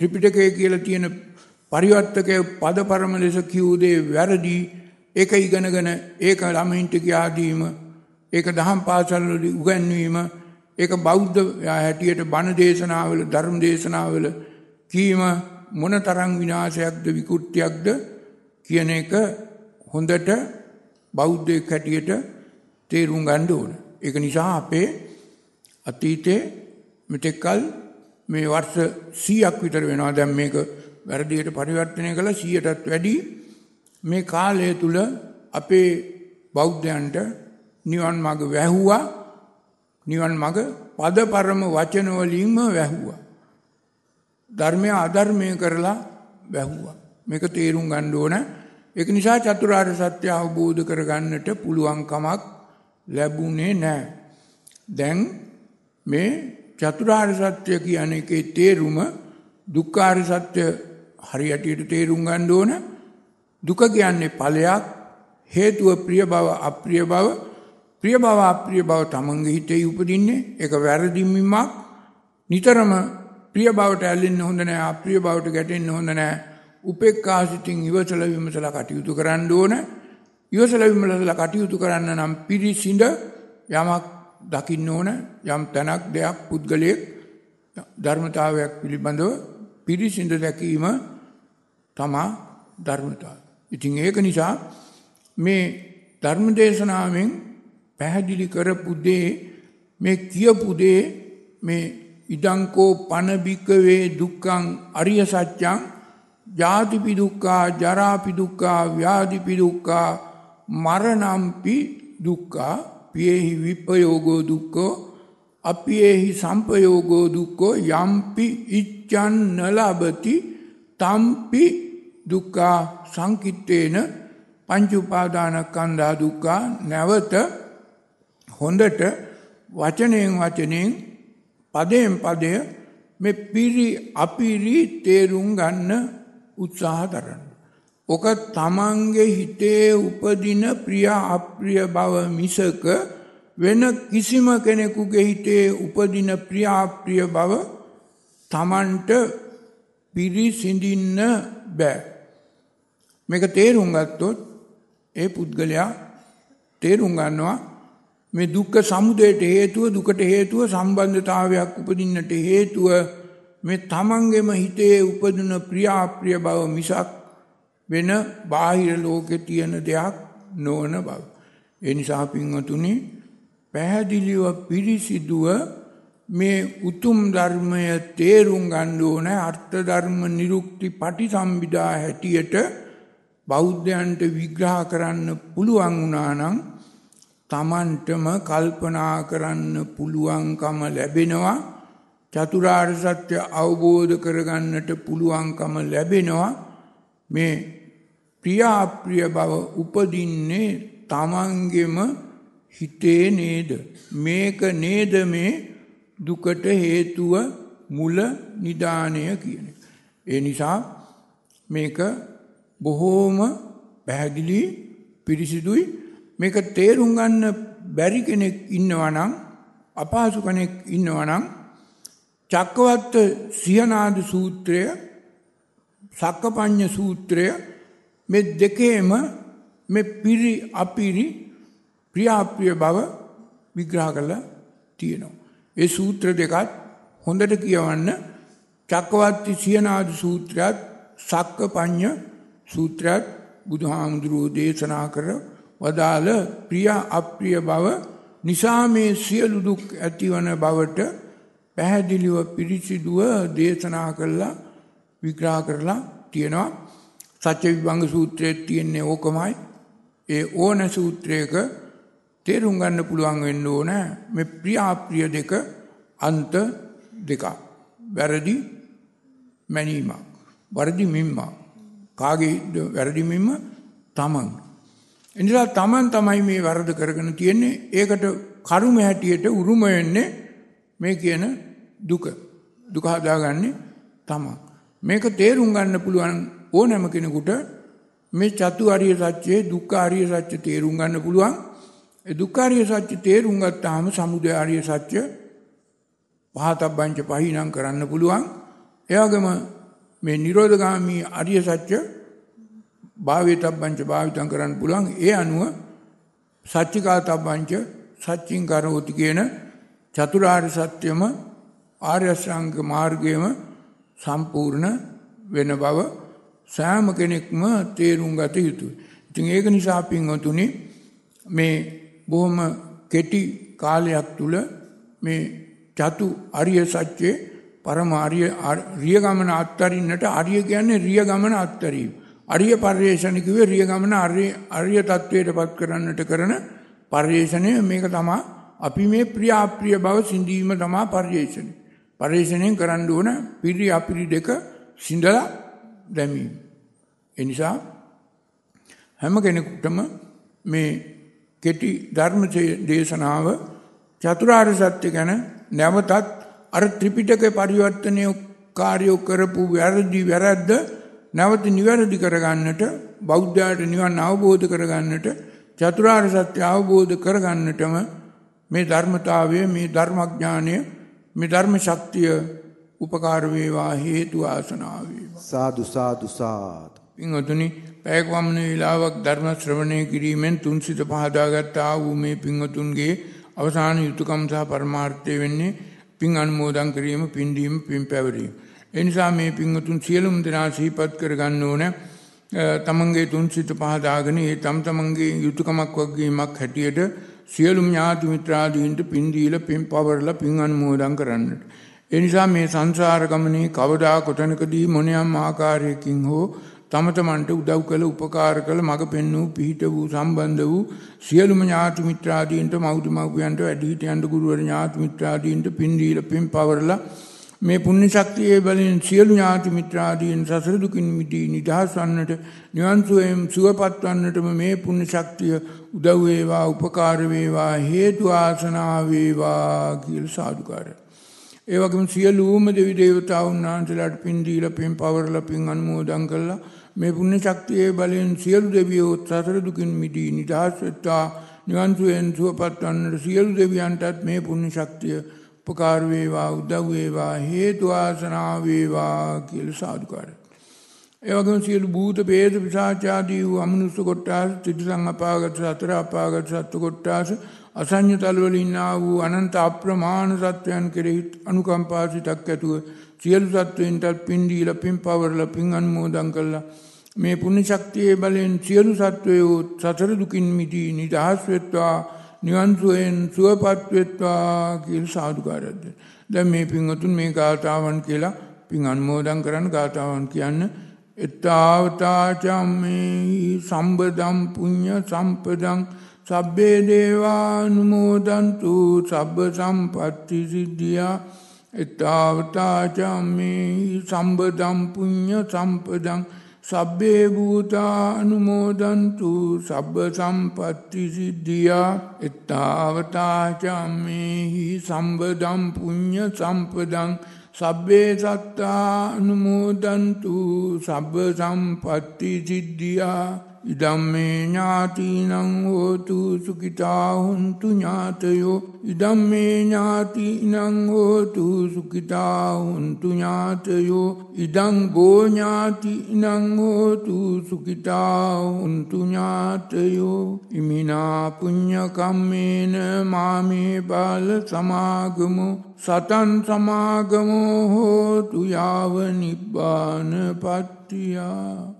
ත්‍රිපිටකය කියලා තියෙන පරිවර්තකය පද පරම ලෙස කිව් දේ වැරදි. ඒක ඉගෙනගෙන ඒක ළමයින්ට කියා දීම ඒක දහම් පාසල්වල උගන්වීම ඒක බෞද්ධ හැටියට බණ දේශනාවල ධර්ම දේශනාවල කීම මොනතරම් විනාශයක්ද විකෘතියක්ද කියන එක හොඳට බෞද්ධයෙක් හැටියට තේරුම් ගන්න ඕන. ඒක නිසා අපේ අතීතේ මෙතෙක්කල් මේ වර්ෂ 100ක් විතර වෙනවා. දැන් මේක වැරදියට පරිවර්තනය කළා 100ටත් වැඩි. මේ කාලය තුල අපේ බෞද්ධයන්ට නිවන් මඟ වැහුවා. නිවන් මඟ පද පරම වචන වලින්ම වැහුවා. ධර්මය අධර්මය කරලා වැහුවා. මේක තේරුම් ගන්න ඕන. ඒක නිසා චතුරාර්ය සත්‍ය අවබෝධ කරගන්නට පුළුවන් කමක් ලැබුණේ නැහැ දැන් මේ චතුරාර්ය සත්‍ය කියන එකේ තේරුම දුක්ඛාර්ය සත්‍ය හරියටියට තේරුම් ගන්න ඕන. දුක කියන්නේ ඵලයක් හේතුව ප්‍රිය බව අප්‍රිය බව. ප්‍රිය බව අප්‍රිය බව තමන්ගේ හිතේ උපදින්නේ. ඒක වැරදිමිමක් නිතරම ප්‍රිය බවට ඇලෙන්න හොඳ නැහැ අප්‍රිය බවට ගැටෙන්න හොඳ නැහැ උපේක්ඛා සිතින් ඉවසල විමසලා කටයුතු කරන්න ඕන ඉවසල විමසලා කටයුතු කරන්න නම් පිරිසිඳ යමක් දකින්න ඕන යම් තැනක් දෙයක් පුද්ගලයෙක් ධර්මතාවයක් පිළිබඳව පිරිසිඳ දැකීම තමා ධර්මතාව. ඉතින් ඒක නිසා මේ ධර්ම දේශනාවෙන් පැහැදිලි කරපු දේ මේ කියපු දේ මේ ඉදංකෝ පනබිකවේ දුක්ඛං අරිය සත්‍යං ජාතිපි දුක්ඛා ජරාපි දුක්ඛා ව්‍යාධිපි දුක්ඛා මරණම්පි දුක්ඛා පියේහි විපයෝගෝ දුක්ඛෝ අපියේහි සම්පයෝගෝ දුක්ඛෝ යම්පි ඉච්ඡන් නලබති තම්පි දුක්ඛා සංකිට්ඨේන පංච උපාදානස්කන්ධා දුක්ඛා නැවත හොඳට වචනයෙන් වචනයෙන් පදයෙන් පදය මේ පිරි අපිරි තේරුම් ගන්න උත්සාහ දරන්න. ඕක තමන්ගේ හිතේ උපදින ප්‍රිය අප්‍රිය බව මිසක වෙන කිසිම කෙනෙකුගේ හිතේ උපදින ප්‍රිය අප්‍රිය බව තමන්ට පිරිසිඳින්න බෑ. මේක තේරුම් ගත්තොත් ඒ පුද්ගලයා තේරුම් ගන්නවා මේ දුක්ඛ සමුදයට හේතුව දුකට හේතුව සම්බන්ධතාවයක් උපදින්නට හේතුව මේ තමන්ගේම හිතේ උපදින ප්‍රියාප්‍රිය බව මිසක් වෙන බාහිර ලෝකෙ තියෙන දෙයක් නොවන බව. ඒ නිසා පින්වතුනි පැහැදිලිව පිරිසිදුව මේ උතුම් ධර්මය තේරුම් ගන්න ඕන අර්ථ ධර්ම නිරුක්ති පටිසම්භිදා හැටියට බෞද්ධයන්ට විග්‍රහ කරන්න පුළුවන් වුණා නම් තමන්ටම කල්පනා කරන්න පුළුවන්කම ලැබෙනවා චතුරාර්ය සත්‍ය අවබෝධ කරගන්නට පුළුවන්කම ලැබෙනවා. මේ ප්‍රිය අප්‍රිය බව උපදින්නේ තමන්ගෙම හිතේ නේද? මේක නේද මේ දුකට හේතුව මුල නිදානය කියන ඒ නිසා මේක බොහෝම පැහැදිලි පිරිසිදුයි. මේක තේරුම් ගන්න බැරි කෙනෙක් ඉන්නවා නම් අපහසු කෙනෙක් ඉන්නවා නම් චක්කවත්ත සියනාද සූත්‍රය සක්කපඤ්ඤ සූත්‍රය මේ දෙකේම මේ පිරි අපිරි ප්‍රියාප්‍රිය බව විග්‍රහ කරලා තියෙනවා. ඒ සූත්‍ර දෙකත් හොඳට කියවන්න චක්කවත්ති සියනාද සූත්‍රයත් සක්කපඤ්ඤ සූත්‍රයත් බුදුහාමුදුරුවෝ දේශනා කර වදාළ ප්‍රිය අප්‍රිය බව නිසා මේ සියලු දුක් ඇතිවන බවට පැහැදිලිව පිරිසිදුව දේශනා කළා විග්‍රහ කරලා තියෙනවා. සත්‍ය විභංග සූත්‍රයේ තියෙන්නේ ඕකමයි. ඒ ඕන සූත්‍රයක තේරුම් ගන්න පුළුවන් වෙන්න ඕන මේ ප්‍රිය අප්‍රිය දෙක අන්ත දෙක වැරදි මැනීමක් වරදි මිම්මක්. කාගේ වැරදිමින්ම තමන්. එනිසා තමන් තමයි මේ වරද කරගෙන තියෙන්නේ. ඒකට කරුම හැටියට උරුම වෙන්නේ මේ කියන දුක. දුක හදාගන්නේ තමන්. මේක තේරුම් ගන්න පුළුවන් ඕනෑම කෙනෙකුට මේ චතු අරිය සත්‍යයේ දුක්ඛ අරිය සත්‍ය තේරුම් ගන්න පුළුවන්. ඒ දුක්ඛ අරිය සත්‍ය තේරුම් ගත්තාම සමුදය අරිය සත්‍ය පහතබ්බංච පහිනම් කරන්න පුළුවන්. එයාගම මේ නිරෝධගාමී අරිය සත්‍ය භාවිතබ්බංච භාවිතං කරන්න පුළුවන් ඒ අනුව සච්චිකාතබ්බංච සච්චින් කරෝති කියන චතුරාර්ය සත්‍යම ආර්ය අෂ්ටාංග මාර්ගයම සම්පූර්ණ වෙන බව සෑම කෙනෙක්ම තේරුම් ගත යුතුයි. ඉතින් ඒක නිසා පින්වතුනි මේ බොහොම කෙටි කාලයක් තුල මේ චතු අරිය සත්‍යයේ පරම ආර්ය රිය ගමන අත්තරින්නට ආර්ය කියන්නේ රිය ගමන අත්තරීම. අරිය පර්යේෂණ කිව්වේ රිය ගමන ආර්ය ආර්ය තත්වයට පත් කරන්නට කරන පර්යේෂණය මේක තමයි අපි මේ ප්‍රිය අප්‍රිය බව සිඳීම තමයි පර්යේෂණය. පර්යේෂණයෙන් කරන්න ඕන පිරි අපිරි දෙක සිඳලා දැමීම. ඒ නිසා හැම කෙනෙකුටම මේ කෙටි ධර්ම දේශනාව චතුරාර්ය සත්‍ය ගැන නැවතත් අර ත්‍රිපිටක පරිවර්තනය කාර්යෝ කරපු වැරදි වැරද්ද නැවත නිවැරදි කරගන්නට බෞද්ධයාට නිවන් අවබෝධ කරගන්නට චතුරාර්ය සත්‍ය අවබෝධ කරගන්නටම මේ ධර්මතාවය මේ ධර්මඥානය මේ ධර්ම ශක්තිය උපකාර වේවා හේතු ආසනාව වේවා. සාදු සාදු සාදු. පින්වතුනි පැයක් වමන වේලාවක් ධර්ම ශ්‍රවණය කිරීමෙන් තුන්සිත පහදාගත් ආ වූ මේ පින්වතුන්ගේ අවසාන යුතුයකම් සහ පරමාර්ථය වෙන්නේ පින් අනුමෝදන් කිරීම පින් දීම පින් පැවරීම. ඒ නිසා මේ පින්වතුන් සියලුම දෙනා සිහිපත් කරගන්න ඕන. තමන්ගේ තුන් සිත පහදාගෙන ඒ තම තමන්ගේ යුතුයකමක් වගේමක් හැටියට සියලුම ඥාති මිත්‍රාදීන්ට පින් දීලා පින් පවරලා පින් අනුමෝදන් කරන්නට. ඒ නිසා මේ සංසාර ගමනේ කවදා කොතනකදී මොනියම් ආකාරයකින් හෝ තම තමන්ට උදව් කළ උපකාර කළ මඟ පෙන්වූ පිහිට වූ සම්බන්ධ වූ සියලුම ඥාති මිත්‍රාදීන්ට මව්තු මව්පියන්ට වැඩිහිටියන්ට ගුරුවර ඥාති මිත්‍රාදීන්ට පින් දීලා පින් පවරලා මේ පුණ්‍ය ශක්තියේ බලෙන් සියලු ඥාති මිත්‍රාදීන් සසර දුකින් මිදී නිදහස් වන්නට නිවන් සුවයෙන් සුවපත් වන්නටම මේ පුණ්‍ය ශක්තිය උදව් වේවා උපකාර වේවා හේතු ආසනා වේවා කියලා සාදුකාරය. ඒ වගේම සියලුම දෙවි දේවතාවුන් වහන්සේලාට පින් දීලා පින් පවරලා පින් අනුමෝදන් කළා. මේ පුණ්‍ය ශක්තියේ බලයෙන් සියලු දෙවියෝ සතර දුකින් මිදී නිදහස් වෙත්වා. නිවන් සුවෙන් සුවපත් වන්නට සියලු දෙවියන්ටත් මේ පුණ්‍ය ශක්තිය උපකාර වේවා උදව් වේවා හේතු වාසනා වේවා කියලා සාදුකාරයි. ඒ වගේම සියලු භූත පේත පිසාචාදී වූ අමනුෂ්‍ය කොට්ටාස ත්‍රිසං අපාගත සතර අපාගත සත්ව කොට්ටාස අසඤ්ඤ තලවල ඉන්නා වූ අනන්ත අප්‍රමාණ සත්වයන් කෙරෙහි අනුකම්පා සිතක් ඇතුව සියලු සත්වයින්ටත් පින් දීලා පින් පවරලා පින් අනුමෝදන් කළා මේ පුණ්‍ය ශක්තියේ බලෙන් සියලු සත්වයෝ සතර දුකින් මිදී නිදහස් වෙත්වා නිවන් සුවෙන් සුවපත් වෙත්වා කියලා සාදුකාරයක් දෙන්න. දැන් මේ පින්වතුන් මේ ගාථාවන් කියලා පින් අනුමෝදන් කරන්න ගාථාවන් කියන්න. එත්තාවතාචම්මේ සම්බදම් පුඤ්ඤ සම්පදං සබ්බේ දේවානුමෝදන්තු සබ්බ සම්පත්ති සිද්ධියා. එත්තාවතාචම්මේ සම්බදම් පුඤ්ඤ සම්පදං සබ්බේ භූතානුමෝදන්තු සබ්බ සම්පත්ති සිද්ධියා. එත්තාවතාචම්මේහි සම්බදම් පුඤ්ඤ සම්පදං. සබ්බේ සත්තානුමෝදන්තු සබ්බ සම්පත්ති සිද්ධියා. ඉදම්මේ ඥාතිනං හෝතු සුඛිතා හුන්තු ඥාතයෝ. ඉදම්මේ ඥාතිනං හෝතු සුඛිතා හුන්තු ඥාතයෝ. ඉදං ගෝ ඥාතිනං හෝතු සුඛිතා හුන්තු ඥාතයෝ. ඉමිනා පුඤ්ඤ කම්මේන මාමේ බාල සමාගමෝ. සතන් සමාගමෝ හෝතු යාව නිබ්බාන පත්තියා.